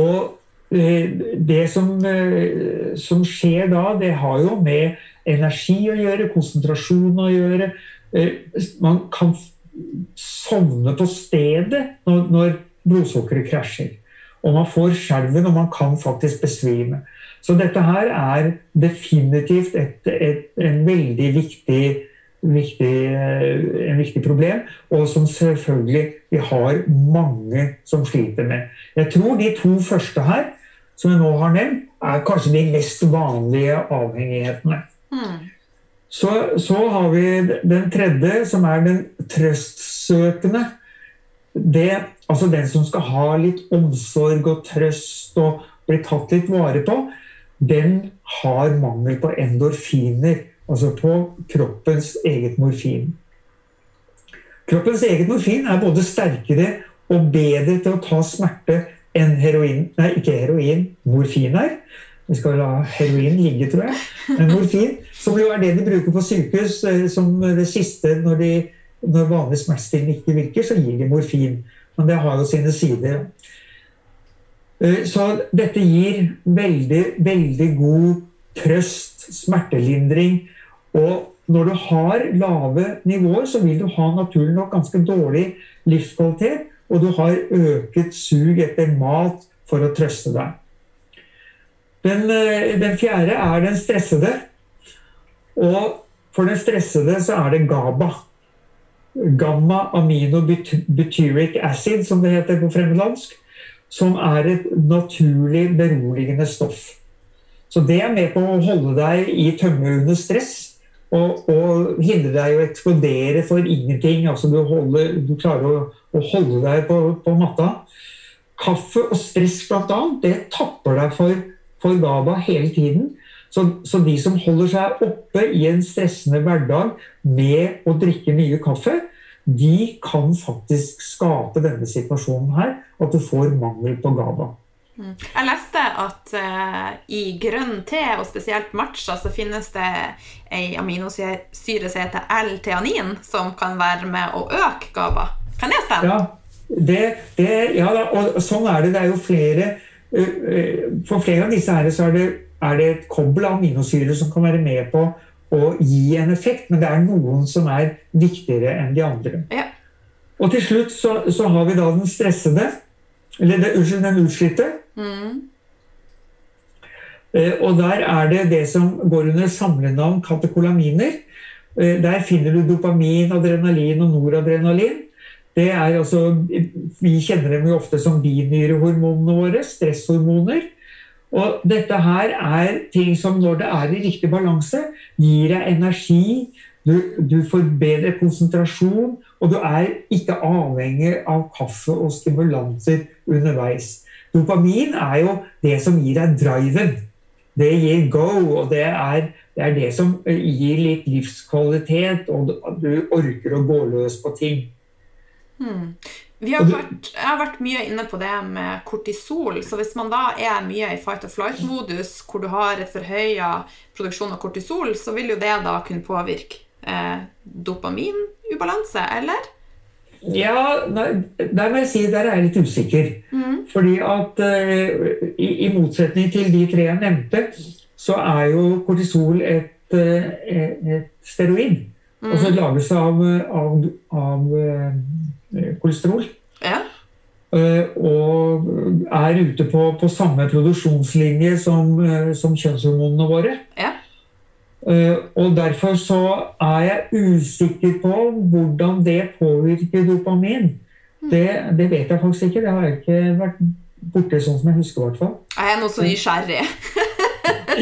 Og eh, det som, eh, som skjer da, det har jo med energi å gjøre, konsentrasjon å gjøre. Man kan sovne på stedet når, når blodsukkeret krasjer. Og man får skjelven, og man kan faktisk besvime. Så dette her er definitivt et, et, en veldig viktig, viktig, eh, en viktig problem, og som selvfølgelig vi har mange som sliter med. Jeg tror de to første her, som jeg nå har nevnt, er kanskje de mest vanlige avhengighetene. Mm. Så, så, har vi den tredje, som er den trøstsøkende. Det Altså den som skal ha litt omsorg og trøst og bli tatt litt vare på, den har mangel på endorfiner. Altså på kroppens eget morfin. Kroppens eget morfin er både sterkere og bedre til å ta smerte enn heroin Nei, ikke heroin, morfin er. Vi skal la heroin ligge, tror jeg. Men morfin, som jo er det de bruker på sykehus eh, som det siste når, de, når vanlig smertestillende ikke virker, så gir de morfin. Men det har jo sine sider. Eh, så dette gir veldig, veldig god trøst, smertelindring. Og når du har lave nivåer, så vil du ha naturlig nok ganske dårlig livskvalitet. Og du har øket sug etter mat for å trøste deg. Den, eh, den fjerde er den stressede. Og for den stressede så er det GABA. Gamma aminobutyric acid, som det heter på fremmedlandsk. Som er et naturlig beroligende stoff. Så det er med på å holde deg i tømme under stress. Og, og hindre deg å eksplodere for ingenting. Altså du, holder, du klarer å, å, holde deg på, på matta. Kaffe og stress bl.a. det tapper deg for, for GABA hele tiden. Så, så, de som holder seg oppe i en stressende hverdag med å drikke mye kaffe, de kan faktisk skape denne situasjonen her, at du får mangel på GABA. Mm. Jeg leste at uh, i grønn te, og spesielt matcha, så finnes det ei aminosyre som heter L-teanin, som kan være med å øke GABA. Kan det stemme? Ja, det, det, ja og sånn er det. Det er jo flere uh, For flere av disse her så er det, er det et kobbel av aminosyrer som kan være med på å gi en effekt, men det er noen som er viktigere enn de andre. Ja. Og til slutt så, så, har vi da den stressede, eller det, unnskyld, den utslitte. Mm. Eh, og der er det det som går under samlenavn katekolaminer. Eh, der finner du dopamin, adrenalin og noradrenalin. Det er altså, Vi kjenner dem jo ofte som binyrehormonene våre, stresshormoner. Og dette her er ting som når det er i riktig balanse, gir deg energi, du, du, får bedre konsentrasjon, og du er ikke avhengig av kaffe og stimulanser underveis. Dopamin er jo det som gir deg driven. Det gir go, og det er, det er, det som gir litt livskvalitet, og du orker å gå løs på ting. Hmm. Har vært, jeg har vært mye inne på det med kortisol. Så hvis man da er mye i fight or flight-modus, hvor du har et forhøya produksjon av kortisol, så vil jo det da kunne påvirke eh, dopaminubalanse, eller? Ja, der må jeg si der er jeg litt usikker. Mm. Fordi at uh, i, i, motsetning til de tre jeg nevnte, så er jo kortisol et, uh, et steroid. Mm. Og så lages det av, av, av uh, kolesterol. Ja. og er ute på, på samme produksjonslinje som, som kjønnshormonene våre. Ja. Eh, og Derfor så er jeg usikker på hvordan det påvirker dopamin. Det, det vet jeg faktisk ikke. Det har jeg ikke vært borti sånn som jeg husker. hvert fall. Jeg er nå så nysgjerrig.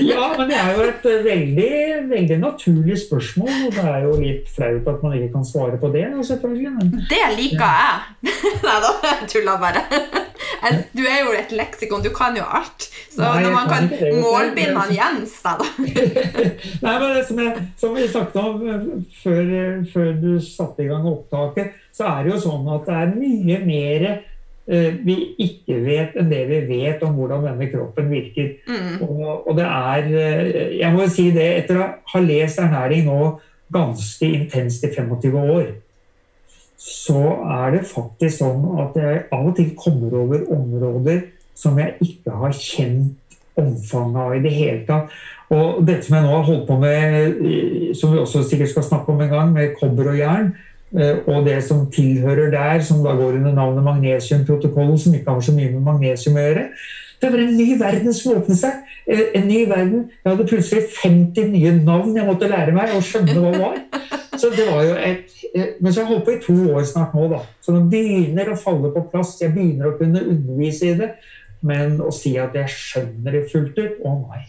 ja, men det er jo et veldig, veldig naturlig spørsmål. Og det er jo litt flaut at man ikke kan svare på det. selvfølgelig. Men, det liker jeg! Nei da, jeg tuller bare. Du er jo et leksikon, du kan jo alt. Så Nei, når man kan, kan målbinde han Jens, da Nei, men det som, jeg, som vi snakket om eh, før, før, du satte i gang opptaket, så er det jo sånn at det er mye mer eh, vi ikke vet enn det vi vet om hvordan denne kroppen virker. Mm. Og, og, det er eh, Jeg må jo si det, etter å ha lest ernæring nå ganske intenst i 25 år, så er det faktisk sånn at jeg av og til kommer over områder som jeg ikke har kjent omfanget av i det hele tatt. Og dette som jeg nå har holdt på med, som vi også sikkert skal snakke om en gang, med kobber og jern, eh, og det som tilhører der, som da går under navnet magnesiumprotokollen, som ikke har så mye med magnesium å gjøre. Det var en ny verden som åpnet seg. Eh, en ny verden. Jeg hadde plutselig 50 nye navn jeg måtte lære meg og skjønne hva det var. Så det var jo et Eh, men så har jeg holdt på i to år snart nå, da. Så det begynner å falle på plass. Jeg begynner å kunne undervise i det. Men å si at jeg skjønner det fullt ut å nei.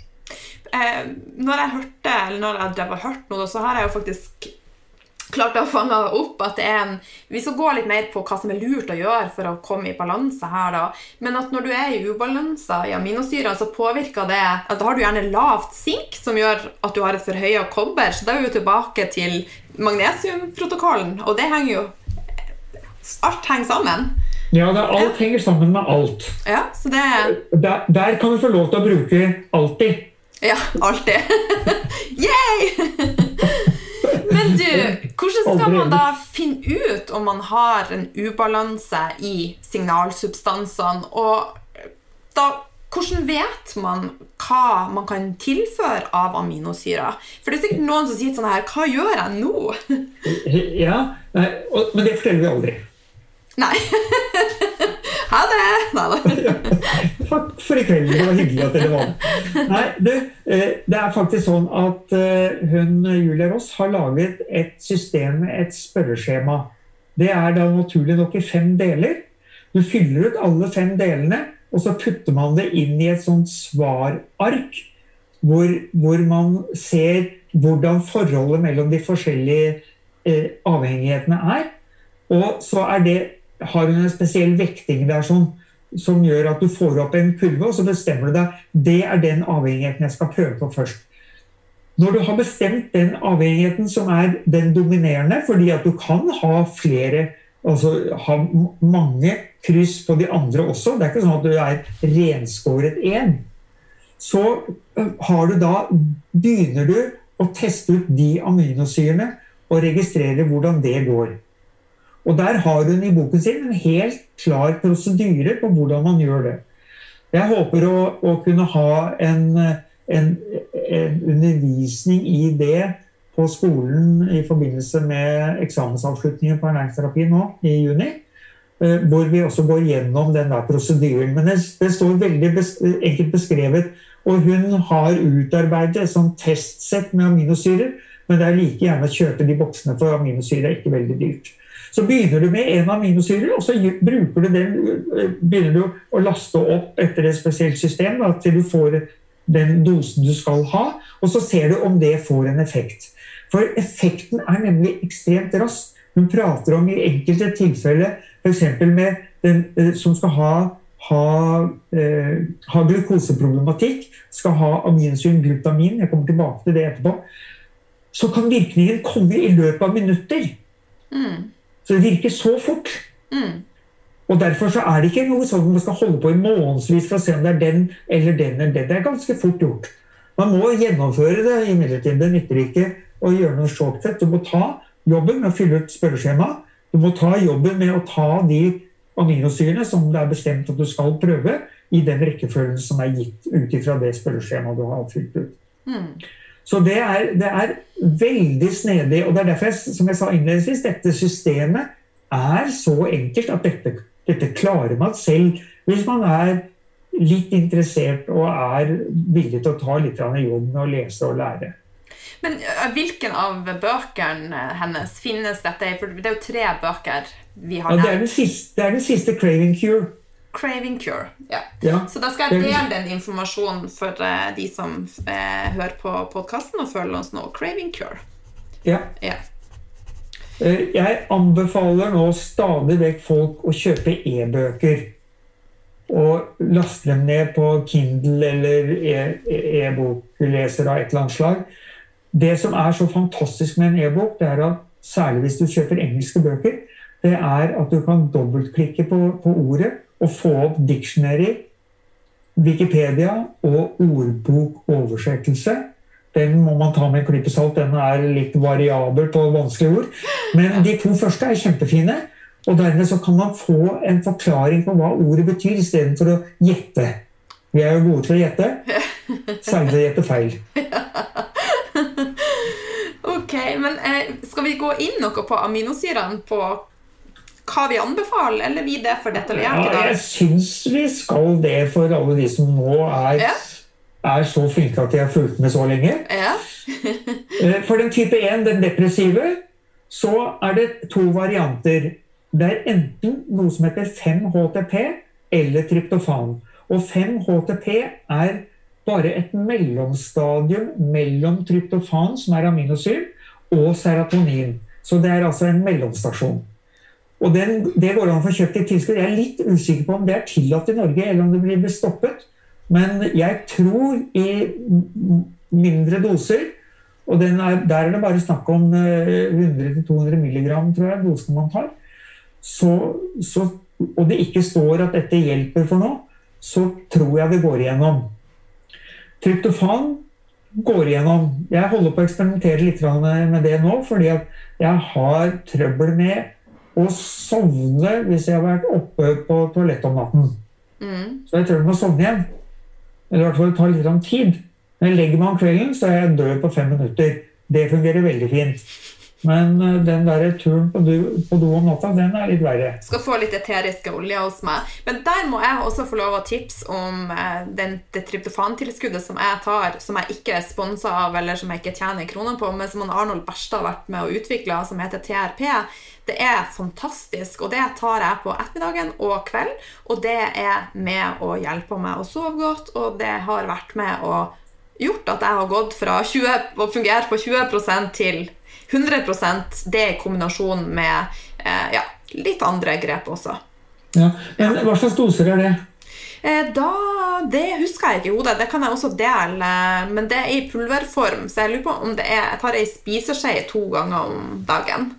Eh, når jeg hørte, eller når jeg har hørt noe, så har jeg jo faktisk klart å fange opp at det er en Vi skal gå litt mer på hva som er lurt å gjøre for å komme i balanse her, da. Men at når du er i ubalanse i aminosyrene, så påvirker det at Da har du gjerne lavt sink, som gjør at du har et forhøya kobber. Så da er vi tilbake til magnesiumprotokollen, og det henger jo Alt henger sammen. Ja, det, alt henger sammen med alt. Ja, så det Der, der kan vi få lov til å bruke alltid. Ja, alltid. Yay! Men du, hvordan skal man da finne ut om man har en ubalanse i signalsubstansene? Og da, hvordan vet man hva man kan tilføre av aminosyrer? For det er sikkert noen som sier sånn her Hva gjør jeg nå? Ja, nei, og, men det forteller vi aldri. Nei. Ha det! Nei da. Takk for i kveld. Det var hyggelig at dere var. Nei, du, eh, det er faktisk sånn at eh, hun Julia Ross har laget et system et spørreskjema. Det er da naturlig nok i fem deler. Du fyller ut alle fem delene, og så putter man det inn i et sånt svarark. Hvor, hvor man ser hvordan forholdet mellom de forskjellige eh, avhengighetene er. Og så er det har hun en spesiell vekting som, som, gjør at du får opp en kurve, og så bestemmer du deg det er den avhengigheten jeg skal prøve på først. Når du har bestemt den avhengigheten som er den dominerende, fordi at du kan ha flere altså ha mange kryss på de andre også, det er ikke sånn at du er renskåret én, så har du da, begynner du å teste ut de aminosyrene og registrere hvordan det går. Og Der har hun i boken sin en helt klar prosedyre på hvordan man gjør det. Jeg håper å, å kunne ha en, en, en, undervisning i det på skolen i forbindelse med eksamensavslutningen på ernæringsterapi nå i juni. Eh, hvor vi også går gjennom den der prosedyren. Men det, det står veldig bes, enkelt beskrevet. Og hun har utarbeidet et sånt testsett med aminosyrer. Men det er like gjerne å kjøpe de boksene, for aminosyre er ikke veldig dyrt. Så begynner du med en aminosyre, og så bruker du den, eh, begynner du å laste opp etter et spesielt system da, til du får den dosen du skal ha. Og så ser du om det får en effekt. For effekten er nemlig ekstremt rask. Hun prater om i enkelte tilfeller f.eks. med den eh, som skal ha, ha, eh, ha glukoseproblematikk, skal ha aminsyren glutamin, jeg kommer tilbake til det etterpå, så kan virkningen komme i løpet av minutter. Mm. Så det virker så fort. Mm. Og Derfor så er det ikke noe sånn at man skal holde på i månedsvis for å se om det er den eller den eller den. Det er ganske fort gjort. Man må gjennomføre det imidlertid. Det nytter ikke å gjøre noe shortcut. Du må ta jobben med å fylle ut spørreskjema. Du må ta jobben med å ta de aminosyrene som det er bestemt at du skal prøve, i den rekkefølgen som er gitt ut ifra det spørreskjemaet du har fylt ut. Mm. Så det er, det er, veldig snedig. Og det er derfor, jeg, som jeg sa innledningsvis, dette systemet er så enkelt at dette, dette klarer man selv hvis man er litt interessert og er villig til å ta litt jobb med å lese og lære. Men hvilken av bøkene hennes finnes dette i? For det er jo tre bøker vi har ja, det, er den siste, det er den siste 'Craving Cure'. Craving Cure. Ja. ja. Så da skal jeg dele den informasjonen for uh, de som uh, hører på podkasten og føler oss nå. Craving Cure. Ja. ja. Uh, jeg anbefaler nå stadig vekk folk å kjøpe e-bøker. Og laste dem ned på Kindle eller e, e-bokleser av et eller annet slag. Det som er så fantastisk med en e-bok, det er at særlig hvis du kjøper engelske bøker, det er at du kan dobbeltklikke på, på ordet å få opp dictionary, Wikipedia og ordbokoversettelse. Den må man ta med en klype salt. Den er litt variabel på vanskelige ord. Men de to første er kjempefine. Og dermed så kan man få en forklaring på hva ordet betyr, istedenfor å gjette. Vi er jo gode til å gjette, særlig til å gjette feil. Ok, men eh, Skal vi gå inn noe på aminosyrene på hva vi anbefaler, eller vi det for detaljert i dag? Ja, jeg syns vi skal det for alle de som nå er, ja. er så flinke at de har fulgt med så lenge. Ja. Eh, for den type 1, den depressive, så er det to varianter. Det er enten noe som heter 5-HTP eller tryptofan. Og 5-HTP er bare et mellomstadium mellom tryptofan, som er aminosyr, og serotonin. Så det er altså en mellomstasjon. Og den, Det går an å få kjøpt i tilskudd. Jeg er litt usikker på om det er tillatt i Norge, eller om det blir stoppet. Men jeg tror i mindre doser Og er, der er det bare snakk om 100-200 mg, milligram, tror jeg, dosen man tar. Så, så, og det ikke står at dette hjelper for noe, så tror jeg det går igjennom. Tryptofan går igjennom. Jeg holder på å eksperimentere litt med det nå, fordi jeg har trøbbel med å sovne hvis jeg har vært oppe på toalettet om natten. Mm. Så jeg tror jeg må sovne igjen. Eller i hvert fall ta litt tid. Når jeg legger meg om kvelden, så er jeg død på fem minutter. Det fungerer veldig fint. Men eh, den der turen på do, på do, om natta, den er litt verre. Skal få litt eteriske oljer hos meg. Men der må jeg også få lov å tipse om eh, den, det tryptofantilskuddet som jeg tar, som jeg ikke er sponsa av, eller som jeg ikke tjener kroner på, men som Arnold Berstad har vært med å utvikle, som heter TRP. Det er fantastisk, og det tar jeg på ettermiddagen og kveld. Og det er med å hjelpe meg å sove godt, og det har vært med å gjort at jeg har gått fra 20, å fungere på 20% til 100% det i kombinasjon med eh, ja, litt andre grep også. Ja, men Hva slags doser er det? Eh, da, Det husker jeg ikke i hodet. Det kan jeg også dele. Men det er i pulverform, så jeg lurer på om det er Jeg tar ei spiseskje to ganger om dagen.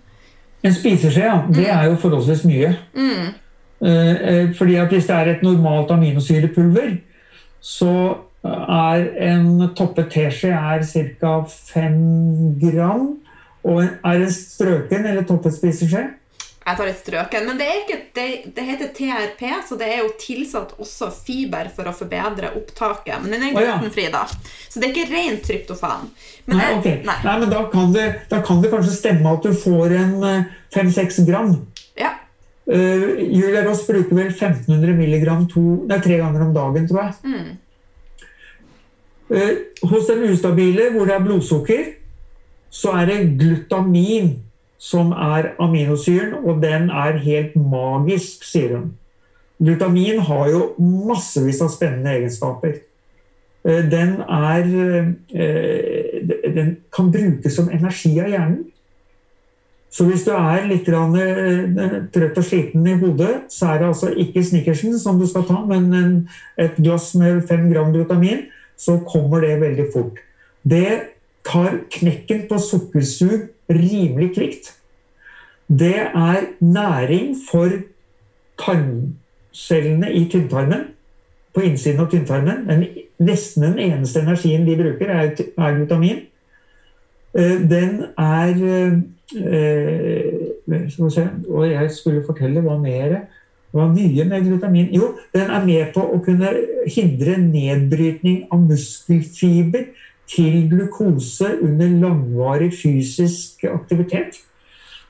En spiseskje, ja. Det mm. er jo forholdsvis mye. Mm. Eh, fordi at hvis det er et normalt aminosyrepulver, så er en toppet teskje ca. 5 gram. Og er det strøken eller toppet spiseskje? Jeg tar et strøken. Men det, ikke, det, det, heter TRP, så det er jo tilsatt også fiber for å forbedre opptaket. Men den er glutenfri, da. Så det er ikke rent tryptofan. Men nei, okay. nei. nei, men da kan, det, da kan, det, kanskje stemme at du får en 5-6 eh, gram. Ja. Uh, Julia Ross bruker vel 1500 milligram to, nei, tre ganger om dagen, tror jeg. Mm. Uh, hos den ustabile, hvor det er blodsukker så er det glutamin som er aminosyren, og den er helt magisk, sier hun. Glutamin har jo massevis av spennende egenskaper. Eh, den, er, eh, den kan brukes som energi av hjernen. Så hvis du er litt eh, trøtt og sliten i hodet, så er det altså ikke Snickersen som du skal ta, men et glass med fem gram glutamin, så kommer det veldig fort. Det tar knekken på sukkersug rimelig kvikt. Det er næring for tarmcellene i tynntarmen. På innsiden av tynntarmen. Nesten den eneste energien de bruker, er, er glutamin. Eh, den er eh, Og jeg skulle fortelle hva mer hva nye med glutamin? Jo, den er med på å kunne hindre nedbrytning av muskelfiber til glukose under langvarig fysisk aktivitet.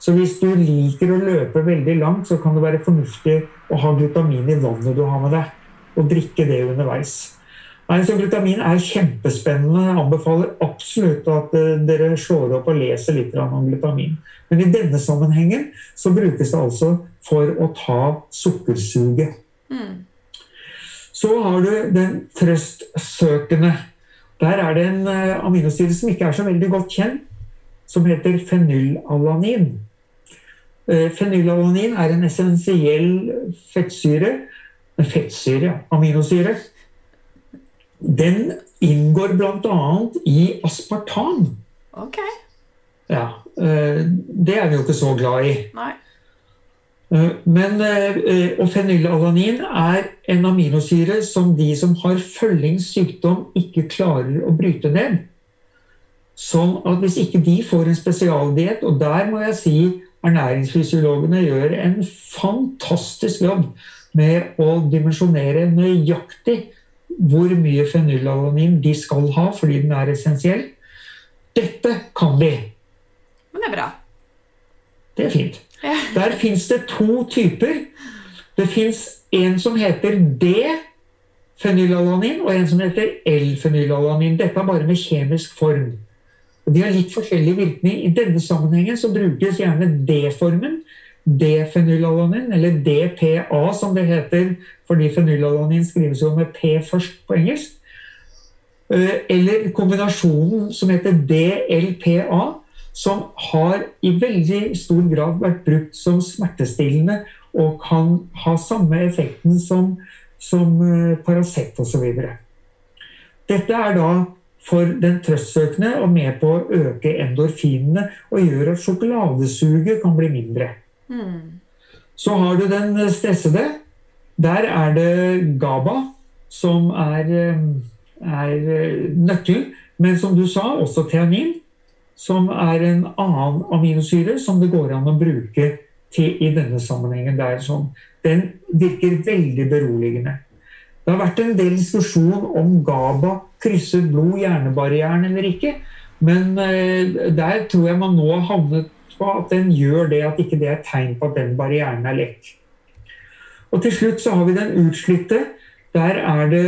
Så hvis du liker å løpe veldig langt, så kan det være fornuftig å ha glutamin i vannet du har med deg, og drikke det underveis. Nei, så Glutamin er kjempespennende. Jeg anbefaler absolutt at eh, dere slår opp og leser litt om glutamin. Men i denne sammenhengen så brukes det altså for å ta sukkersuget. Mm. Så har du den trøstsøkende der er det en uh, aminosyre som ikke er så veldig godt kjent, som heter fenylalanin. Fenylalanin er en essensiell fettsyre Fettsyre, ja. Aminosyre. Den inngår bl.a. i aspartan. Ok. Ja, Det er vi jo ikke så glad i. Nei. Eh, men, eh, og fenylalanin er en aminosyre som de som har følgingssykdom, ikke klarer å bryte ned. Sånn at hvis ikke de får en spesialdiett, og der må jeg si ernæringsfysiologene gjør en fantastisk jobb med å dimensjonere nøyaktig hvor mye fenylalanin de skal ha fordi den er essensiell. Dette kan de. Men det er bra. Det er fint. Der fins det to typer. Det fins en som heter D-fenylalanin, og en som heter L-fenylalanin. Dette er bare med kjemisk form. De har litt forskjellig virkning. I denne sammenhengen så brukes gjerne D-formen. D-fenylalanin, eller DPA som det heter, fordi fenylalanin skrives jo med P først på engelsk. Eh, eller kombinasjonen som heter DLPA, som har i veldig stor grad vært brukt som smertestillende og kan ha samme effekten som, som uh, Paracet osv. Dette er da for den trøstsøkende og med på å øke endorfinene og gjør at sjokoladesuget kan bli mindre. Mm. Så har du den stressede. Der er det GABA som er, er nøkkelen. Men som du sa, også teanin, som er en annen aminosyre som det går an å bruke til, i denne sammenhengen. Der, sånn. Den virker veldig beroligende. Det har vært en del diskusjon om GABA krysser blod-hjernebarrieren eller ikke. Men eh, der tror jeg man nå har havnet på at den gjør det, at ikke det er tegn på at den barrieren er lekk. Og til slutt så har vi den utslitte. Der er det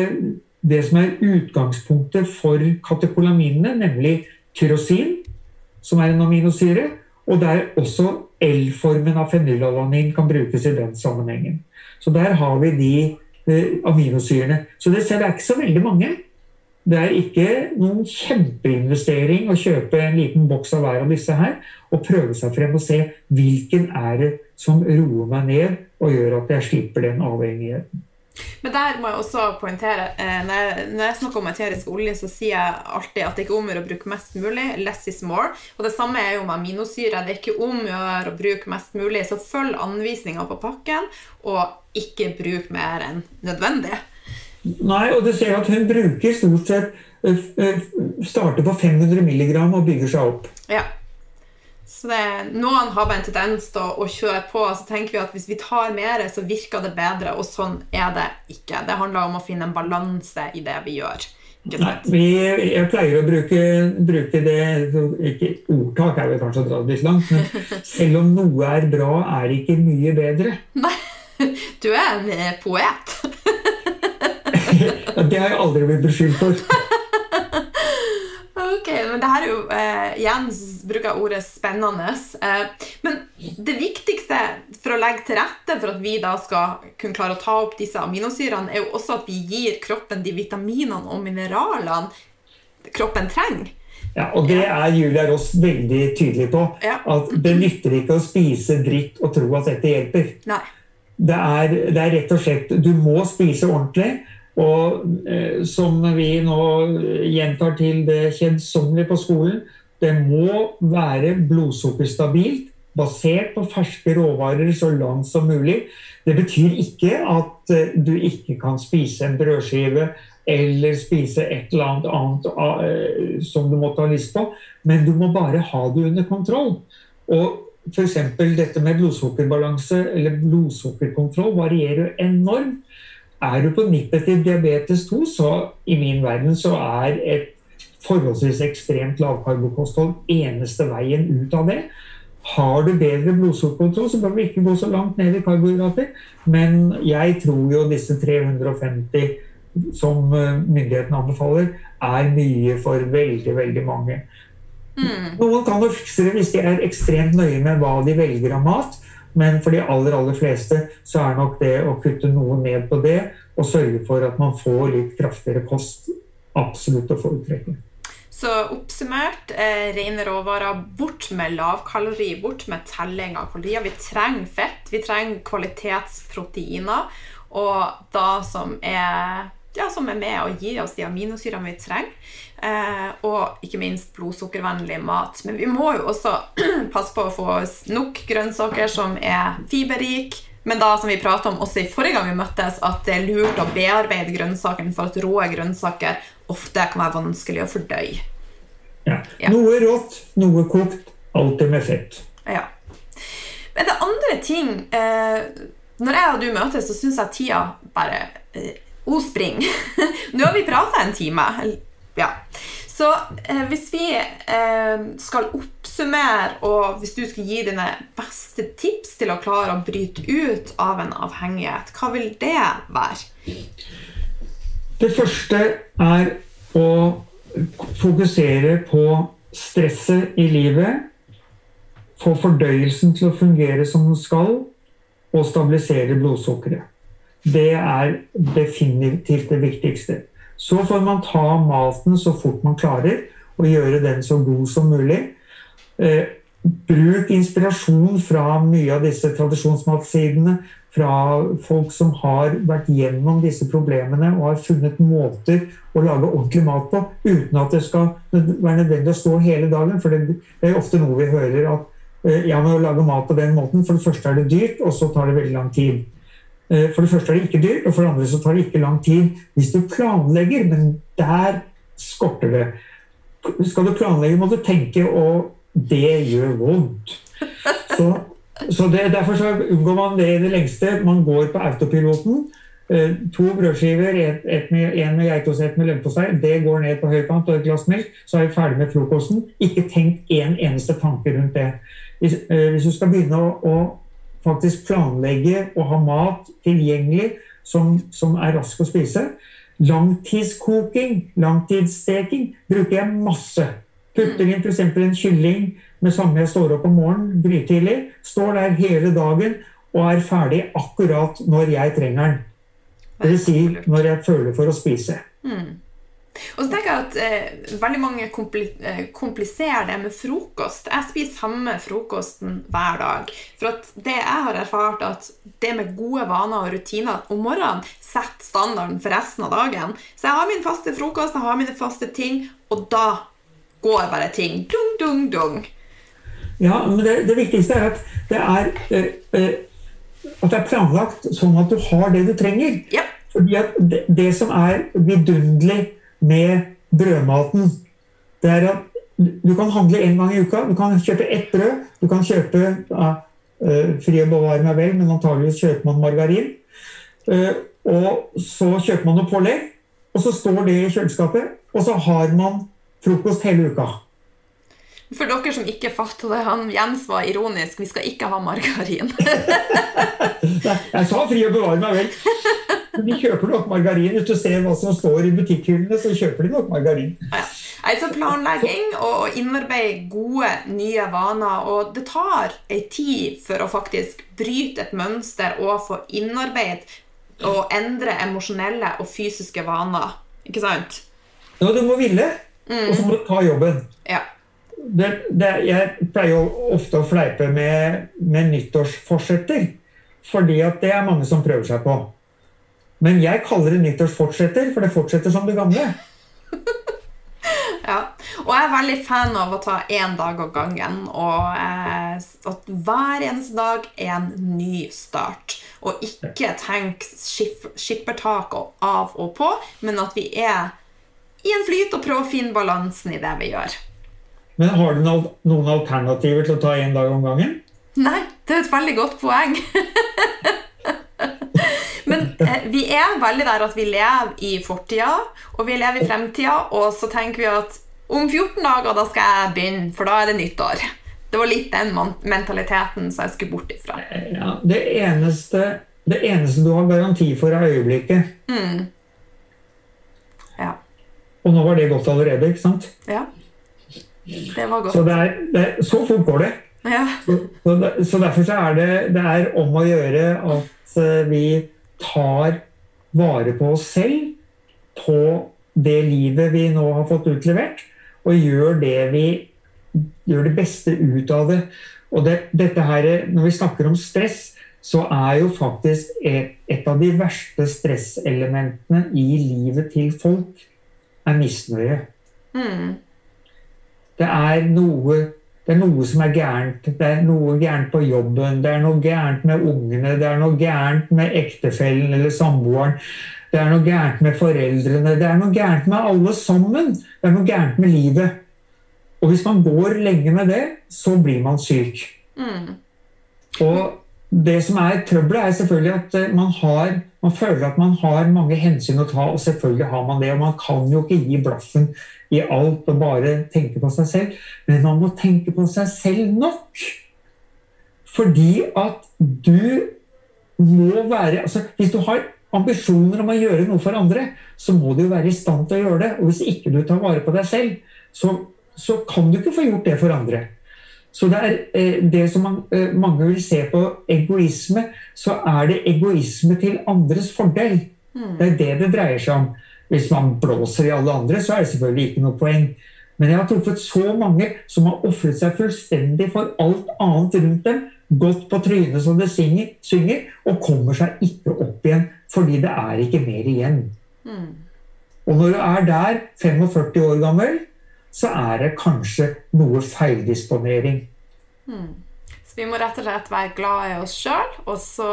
det som er utgangspunktet for katekolaminene, nemlig tyrosin, som er en aminosyre, og der også L-formen av fenylalanin kan brukes i den sammenhengen. Så der har vi de eh, aminosyrene. Så det er ikke så veldig mange. Det er ikke noen kjempeinvestering å kjøpe en liten boks av hver av disse her og prøve seg frem og se hvilken er det som roer meg ned og gjør at jeg slipper den avhengigheten. Men der må jeg også poengtere eh, Når jeg, når jeg snakker om eterisk olje, så sier jeg alltid at det ikke er om å bruke mest mulig. Less is more. Og det samme er jo med aminosyre. Det er ikke om å bruke mest mulig. Så følg anvisninga på pakken, og ikke bruk mer enn nødvendig. Nei, og du ser at hun bruker stort sett eh, eh, Starter på 500 mg og bygger seg opp. Ja. Så det, noen har bare en tendens til å, kjøre på. Så tenker vi at hvis vi tar mer, så virker det bedre. Og sånn er det ikke. Det handler om å finne en balanse i det vi gjør. Nei, vi, jeg pleier å bruke, bruke, det ikke Ordtak er vel kanskje å dra det litt langt, men selv om noe er bra, er det ikke mye bedre. Nei, du er en poet. det har jeg aldri blitt beskyldt for. Ok, men det her er jo eh, Igjen bruker jeg ordet spennende. Eh, men det viktigste for å legge til rette for at vi da skal kunne klare å ta opp disse aminosyrene, er jo også at vi gir kroppen de vitaminene og mineralene kroppen trenger. Ja, og Det er Julia Ross veldig tydelig på. Ja. At Det nytter ikke å spise dritt og tro at dette hjelper. Nei. Det er, det er rett og slett Du må spise ordentlig. Og eh, som vi nå gjentar til det kjedsommelige på skolen, det må være blodsukkerstabilt, basert på ferske råvarer så langt som mulig. Det betyr ikke at eh, du ikke kan spise en brødskive eller spise et eller annet annet som du måtte ha lyst på, men du må bare ha det under kontroll. Og F.eks. dette med blodsukkerbalanse eller blodsukkerkontroll varierer enormt. Er du på nippet til diabetes 2, så i min verden så er et forholdsvis ekstremt lavkarbokosthold eneste veien ut av det. Har du bedre blodsukkerkontroll, så bør vi ikke gå så langt ned i karbohydrater. Men jeg tror jo disse 350 som eh, myndighetene anbefaler, er mye for veldig, veldig mange. Mm. Noen kan jo fikse det hvis de er ekstremt nøye med hva de velger av mat. Men for de aller aller fleste så er nok det å kutte noe ned på det og sørge for at man får litt kraftigere kost, absolutt å foretrekke. Så oppsummert, eh, rene råvarer, bort med lavkalori, bort med telling av kalorier. Vi trenger fett, vi trenger kvalitetsproteiner, og da som er ja, som er med og gir oss de aminosyrene vi trenger. Eh, og ikke minst blodsukkervennlig mat. Men vi må jo også passe på å få nok grønnsaker som er fiberrik. Men da som vi prata om også i forrige gang vi møttes, at det er lurt å bearbeide grønnsakene for at rå grønnsaker ofte kan være vanskelig å fordøye. Ja. ja. Noe rått, noe kokt. Alltid med fett. Ja. Men det andre ting eh, Når jeg og du møtes, så syns jeg tida bare eh, O spring. Nå har vi prata en time. Ja. Så eh, hvis vi eh, skal oppsummere, og hvis du skal gi dine beste tips til å klare å bryte ut av en avhengighet, hva vil det være? Det første er å fokusere på stresset i livet. Få fordøyelsen til å fungere som den skal, og stabilisere blodsukkeret. Det er definitivt det viktigste. Så får man ta maten så fort man klarer, og gjøre den så god som mulig. Eh, bruk inspirasjon fra mye av disse tradisjonsmatsidene. Fra folk som har vært gjennom disse problemene og har funnet måter å lage ordentlig mat på uten at det skal være nødvendig å stå hele dagen. For det er ofte noe vi hører at eh, ja, men å lage mat på den måten. For det første er det dyrt, og så tar det veldig lang tid. Eh, for det første er det ikke dyrt, og for det andre så tar det ikke lang tid hvis du planlegger. Men der skorter det. Skal du planlegge, må du tenke, og det gjør vondt. Så, så det, Derfor så unngår man det i det lengste. Man går på autopiloten. Eh, to brødskiver, en med, med geitost, ett med leverpostei. Det går ned på høykant og et glass melk. Så er vi ferdig med frokosten. Ikke tenk en eneste tanke rundt det. Hvis, eh, hvis du skal begynne å, å, faktisk planlegge og ha mat tilgjengelig som, som er rask å spise Langtidskoking, langtidssteking, bruker jeg masse. Putter inn f.eks. en kylling med samme jeg står opp om morgenen grytidlig. Står der hele dagen og er ferdig akkurat når jeg trenger den. Dvs. Si når jeg føler for å spise. Mm. Og så tenker jeg at eh, Veldig mange kompli eh, kompliserer det med frokost. Jeg spiser samme frokosten hver dag. For at det jeg har erfart, at det med gode vaner og rutiner om morgenen setter standarden for resten av dagen. Så jeg har min faste frokost, jeg har mine faste ting, og da går bare ting. Dung, dung, dung. Ja, men det, det viktigste er at det er eh, eh at det er planlagt sånn at du har det du trenger. Yep. Fordi at det, det, som er vidunderlig med brødmaten, det er at du kan handle én gang i uka. Du kan kjøpe ett brød. Du kan kjøpe ja, uh, Fri og bevare meg vel, men antageligvis kjøper man margarin. Uh, og så kjøper man noe pålegg, og så står det i kjøleskapet. Og så har man frokost hele uka. For dere som ikke fatter det, han Jens var ironisk. Vi skal ikke ha margarin. jeg sa fri å bevare meg vel. De kjøper nok margarin. Hvis du ser hva som står i butikkhyllene, så kjøper de nok margarin. Ja. Altså planlegging og innarbeide gode, nye vaner. Og det tar ei tid for å faktisk bryte et mønster og få innarbeid og endre emosjonelle og fysiske vaner. Ikke sant? Ja, du må ville, mm. og så må du ta jobben. Ja det, det, jeg pleier jo ofte å fleipe med, med nyttårsforsetter. Fordi at det er mange som prøver seg på. Men jeg kaller det nyttårsfortsetter, for det fortsetter som det gamle. ja. Og jeg er veldig fan av å ta én dag av gangen. Og eh, at hver eneste dag er en ny start. Og ikke tenk skippertak og av og på, men at vi er i en flyt og prøver å finne balansen i det vi gjør. Men har du noen alternativer til å ta én dag om gangen? Nei, det er et veldig godt poeng. Vi er veldig der at vi lever i fortida, og vi lever i fremtida, og så tenker vi at om 14 dager da skal jeg begynne, for da er det nyttår. Det var litt den mentaliteten som jeg skulle bort ifra. Ja, det, eneste, det eneste du har garanti for, er øyeblikket. Mm. Ja. Og nå var det godt allerede, ikke sant? Ja. Det var godt. Så, det er, det så fort går det. Ja. Så, så, så, derfor så er det, det er om å gjøre at eh, vi tar vare på oss selv, på det livet vi nå har fått utlevert, og gjør det vi gjør det beste ut av det. Og det, dette her, Når vi snakker om stress, så er jo faktisk et, et av de verste stresselementene i livet til folk er misnøye. Mm. Det er noe det er noe som er gærent. Det er noe gærent på jobben, det er noe gærent med ungene, det er noe gærent med ektefellen eller samboeren. Det er noe gærent med foreldrene, det er noe gærent med alle sammen. Det er noe gærent med livet. Og hvis man går lenge med det, så blir man syk. Mm. Og det som er trøbbelet, er selvfølgelig at eh, man, har, man føler at man har mange hensyn å ta, og selvfølgelig har man det. Og man kan jo ikke gi blaffen i alt og bare tenke på seg selv. Men man må tenke på seg selv nok. Fordi at du må være altså Hvis du har ambisjoner om å gjøre noe for andre, så må du jo være i stand til å gjøre det. Og hvis ikke du tar vare på deg selv, så, så kan du ikke få gjort det for andre. Så det er eh, det som man, eh, mange vil se på egoisme, så er det egoisme til andres fordel. Mm. Det er det det dreier seg om. Hvis man blåser i alle andre, så er det selvfølgelig ikke noe poeng. Men jeg har truffet så mange som har ofret seg fullstendig for alt annet rundt dem, gått på trynet som det synger, synger, og kommer seg ikke opp igjen fordi det er ikke mer igjen. Mm. Og når du er der, 45 år gammel, så er det kanskje noe feildisponering. Mm. Så vi må rett og slett være glad i oss sjøl, og så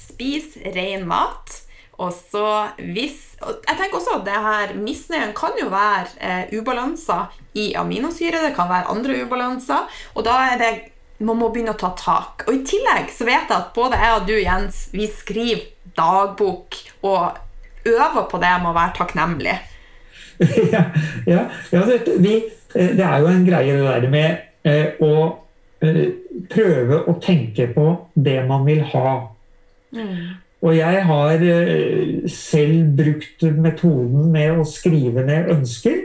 spise ren mat. Og så hvis Jeg tenker også at det her misnøyen kan jo være eh, ubalanser i aminosyre. Det kan være andre ubalanser. Og da er det man må begynne å ta tak. Og i tillegg så vet jeg at både jeg og du, Jens, vi skriver dagbok og øver på det med å være takknemlig. ja, ja, ja det, vi, eh, det, er jo en greie det der med eh, å eh, prøve å tenke på det man vil ha. Mm. Og jeg har eh, selv brukt metoden med å skrive ned ønsker.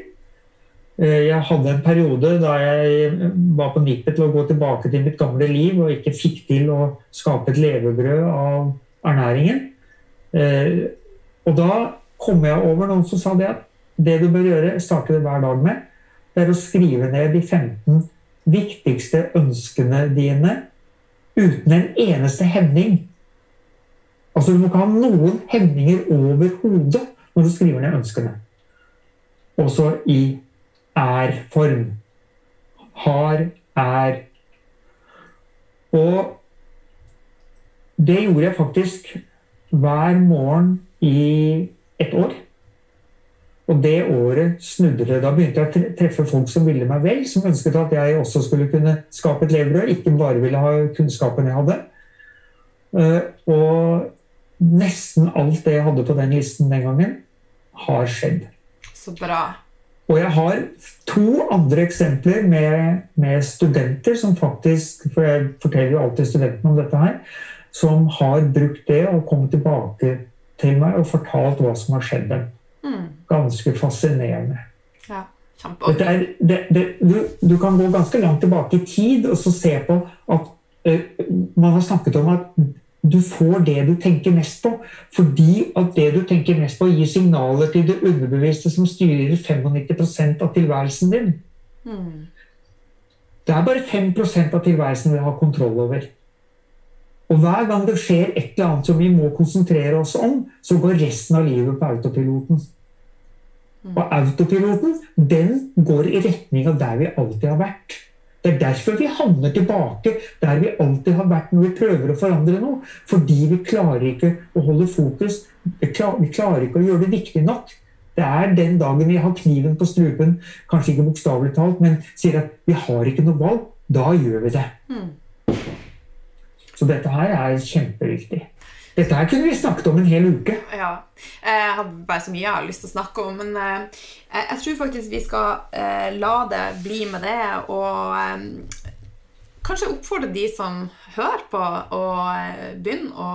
Eh, jeg hadde en periode da jeg var på nippet til å gå tilbake til mitt gamle liv og ikke fikk til å skape et levebrød av ernæringen. Eh, og da kom jeg over noen som sa det at det du bør gjøre, starte det hver dag med, det er å skrive ned de 15 viktigste ønskene dine uten en eneste hemning. Altså Du må ikke ha noen hemninger overhodet når du skriver ned ønskene. Også i er-form. Har, er. Og det gjorde jeg faktisk hver morgen i et år. Og det året snudde det. Da begynte jeg å treffe folk som ville meg vel, som ønsket at jeg også skulle kunne skape et levebrød, ikke bare ville ha kunnskapen jeg hadde. Eh, og nesten alt det jeg hadde på den listen den gangen, har skjedd. Så bra. Og jeg har to andre eksempler med, med, studenter som faktisk For jeg forteller jo alltid studentene om dette her. Som har brukt det og kommet tilbake til meg og fortalt hva som har skjedd dem. Mm. Ganske fascinerende. Ja, det, det, du, du, kan gå ganske langt tilbake i tid og så se på at uh, man har snakket om at du får det du tenker mest på. Fordi at det du tenker mest på, gir signaler til det underbevisste som styrer 95% av tilværelsen din. Mm. Det er bare 5% av tilværelsen vi har kontroll over. Og hver gang det skjer et eller annet som vi må konsentrere oss om, så går resten av livet på autopiloten. Mm. Og autopiloten den går i retning av der vi alltid har vært. Det er derfor vi havner tilbake der vi alltid har vært når vi prøver å forandre noe. Fordi vi klarer ikke å holde fokus. Vi klarer ikke å gjøre det viktig nok. Det er den dagen vi har kniven på strupen, kanskje ikke bokstavelig talt, men sier at vi har ikke noe valg. Da gjør vi det. Mm. Så dette her er kjempeviktig. Dette her kunne vi snakket om en hel uke. Ja. Jeg har bare så mye jeg har lyst til å snakke om. Men eh, jeg tror faktisk vi skal eh, la det bli med det. Og eh, kanskje oppfordre de som hører på, å begynne å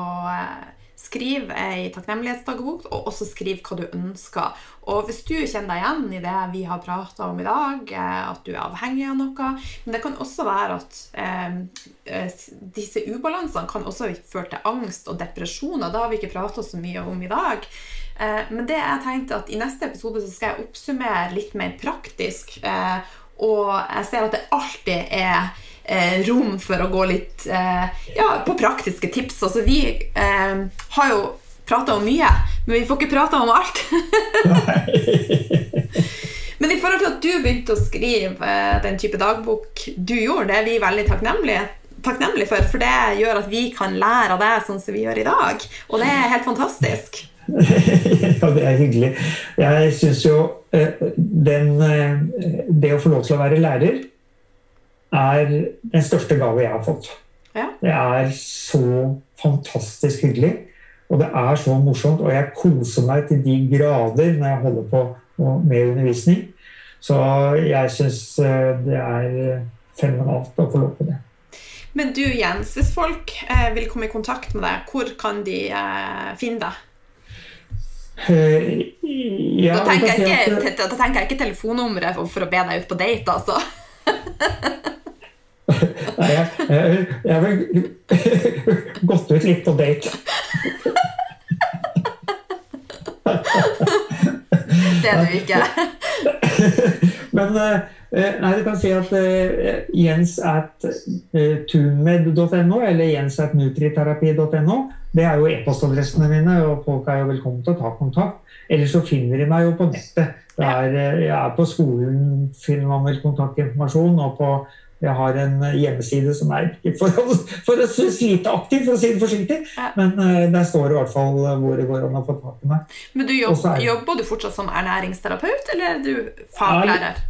skrive ei takknemlighetsdagbok, og også skrive hva du ønsker. Og hvis du kjenner deg igjen i det vi har prata om i dag, eh, at du er avhengig av noe Men det kan også være at eh, eh disse ubalansene kan også føre til angst og depresjoner. Det har vi ikke prata så mye om i dag. Eh, men det jeg tenkte at i neste episode så skal jeg oppsummere litt mer praktisk. Eh, og jeg ser at det alltid er eh, rom for å gå litt ja, på praktiske tips. Altså, vi har jo prata om mye, men vi får ikke prata om alt. men i forhold til at du begynte å skrive eh, den type dagbok du gjorde, det er vi veldig takknemlige takknemlige for, for det gjør at vi kan lære av det sånn som vi gjør i dag. Og det er helt fantastisk. ja, det er hyggelig. Jeg syns jo eh, den, eh, Det å få lov til å være lærer er den største gave jeg har fått. Ja. Det er så fantastisk hyggelig. Og det er så morsomt, og jeg koser meg til de grader når jeg holder på med undervisning. Så jeg syns eh, det er fenomenalt å få lov til det. Men du Jens, hvis folk eh, vil komme i kontakt med deg, hvor kan de eh, finne deg? Ja, da, tenker jeg ikke, da tenker jeg ikke telefonnummeret for å be deg ut på date, altså. Nei, jeg, jeg, jeg har gått ut litt på date. Det er du ikke. Men eh, nei, du kan si at uh, jens at tunmed.no eller jens at nutriterapi.no det er jo e-postadressene mine, og folk er jo velkommen til å ta kontakt. Eller så finner de meg jo på nettet. Er, jeg er på skolen finner man vel kontaktinformasjon, og på Jeg har en hjemmeside som er for, for å slite aktiv, for å si det forsiktig. Ja. Men uh, der står i hvert fall hvor det går an å få tak i meg. Men du jobb, er Jobber du fortsatt som ernæringsterapeut, eller er du faglærer?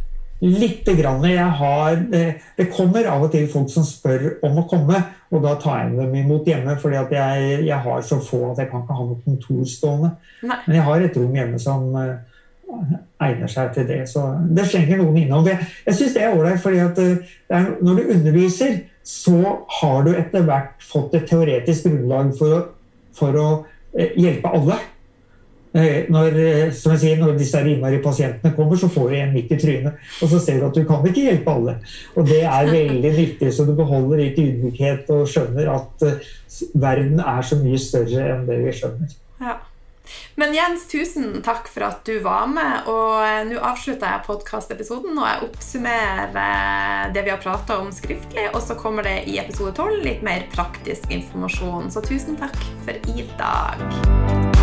Lite grann. Jeg har, det, kommer av og til folk som spør om å komme, og da tar jeg dem imot hjemme. fordi at jeg, jeg har så få at jeg kan ikke ha noe kontor stående. Men jeg har et rom hjemme som eh, egner seg til det. Så det slenger noen innom. Jeg, jeg syns det er ålreit, fordi at eh, er, når du underviser, så har du etter hvert fått et teoretisk grunnlag for å, for å eh, hjelpe alle. Eh, Når, som jeg sier, når disse innmari pasientene kommer, så får du en midt i trynet. Og så ser du at du kan ikke hjelpe alle. Og det er veldig nyttig, så du beholder litt ydmykhet og skjønner at verden er så mye større enn det vi skjønner. Ja. Men Jens, tusen takk for at du var med. Og eh, nå avslutter jeg podkastepisoden, og jeg oppsummerer eh, det vi har prata om skriftlig. Og så kommer det i episode 12 litt mer praktisk informasjon. Så tusen takk for i dag.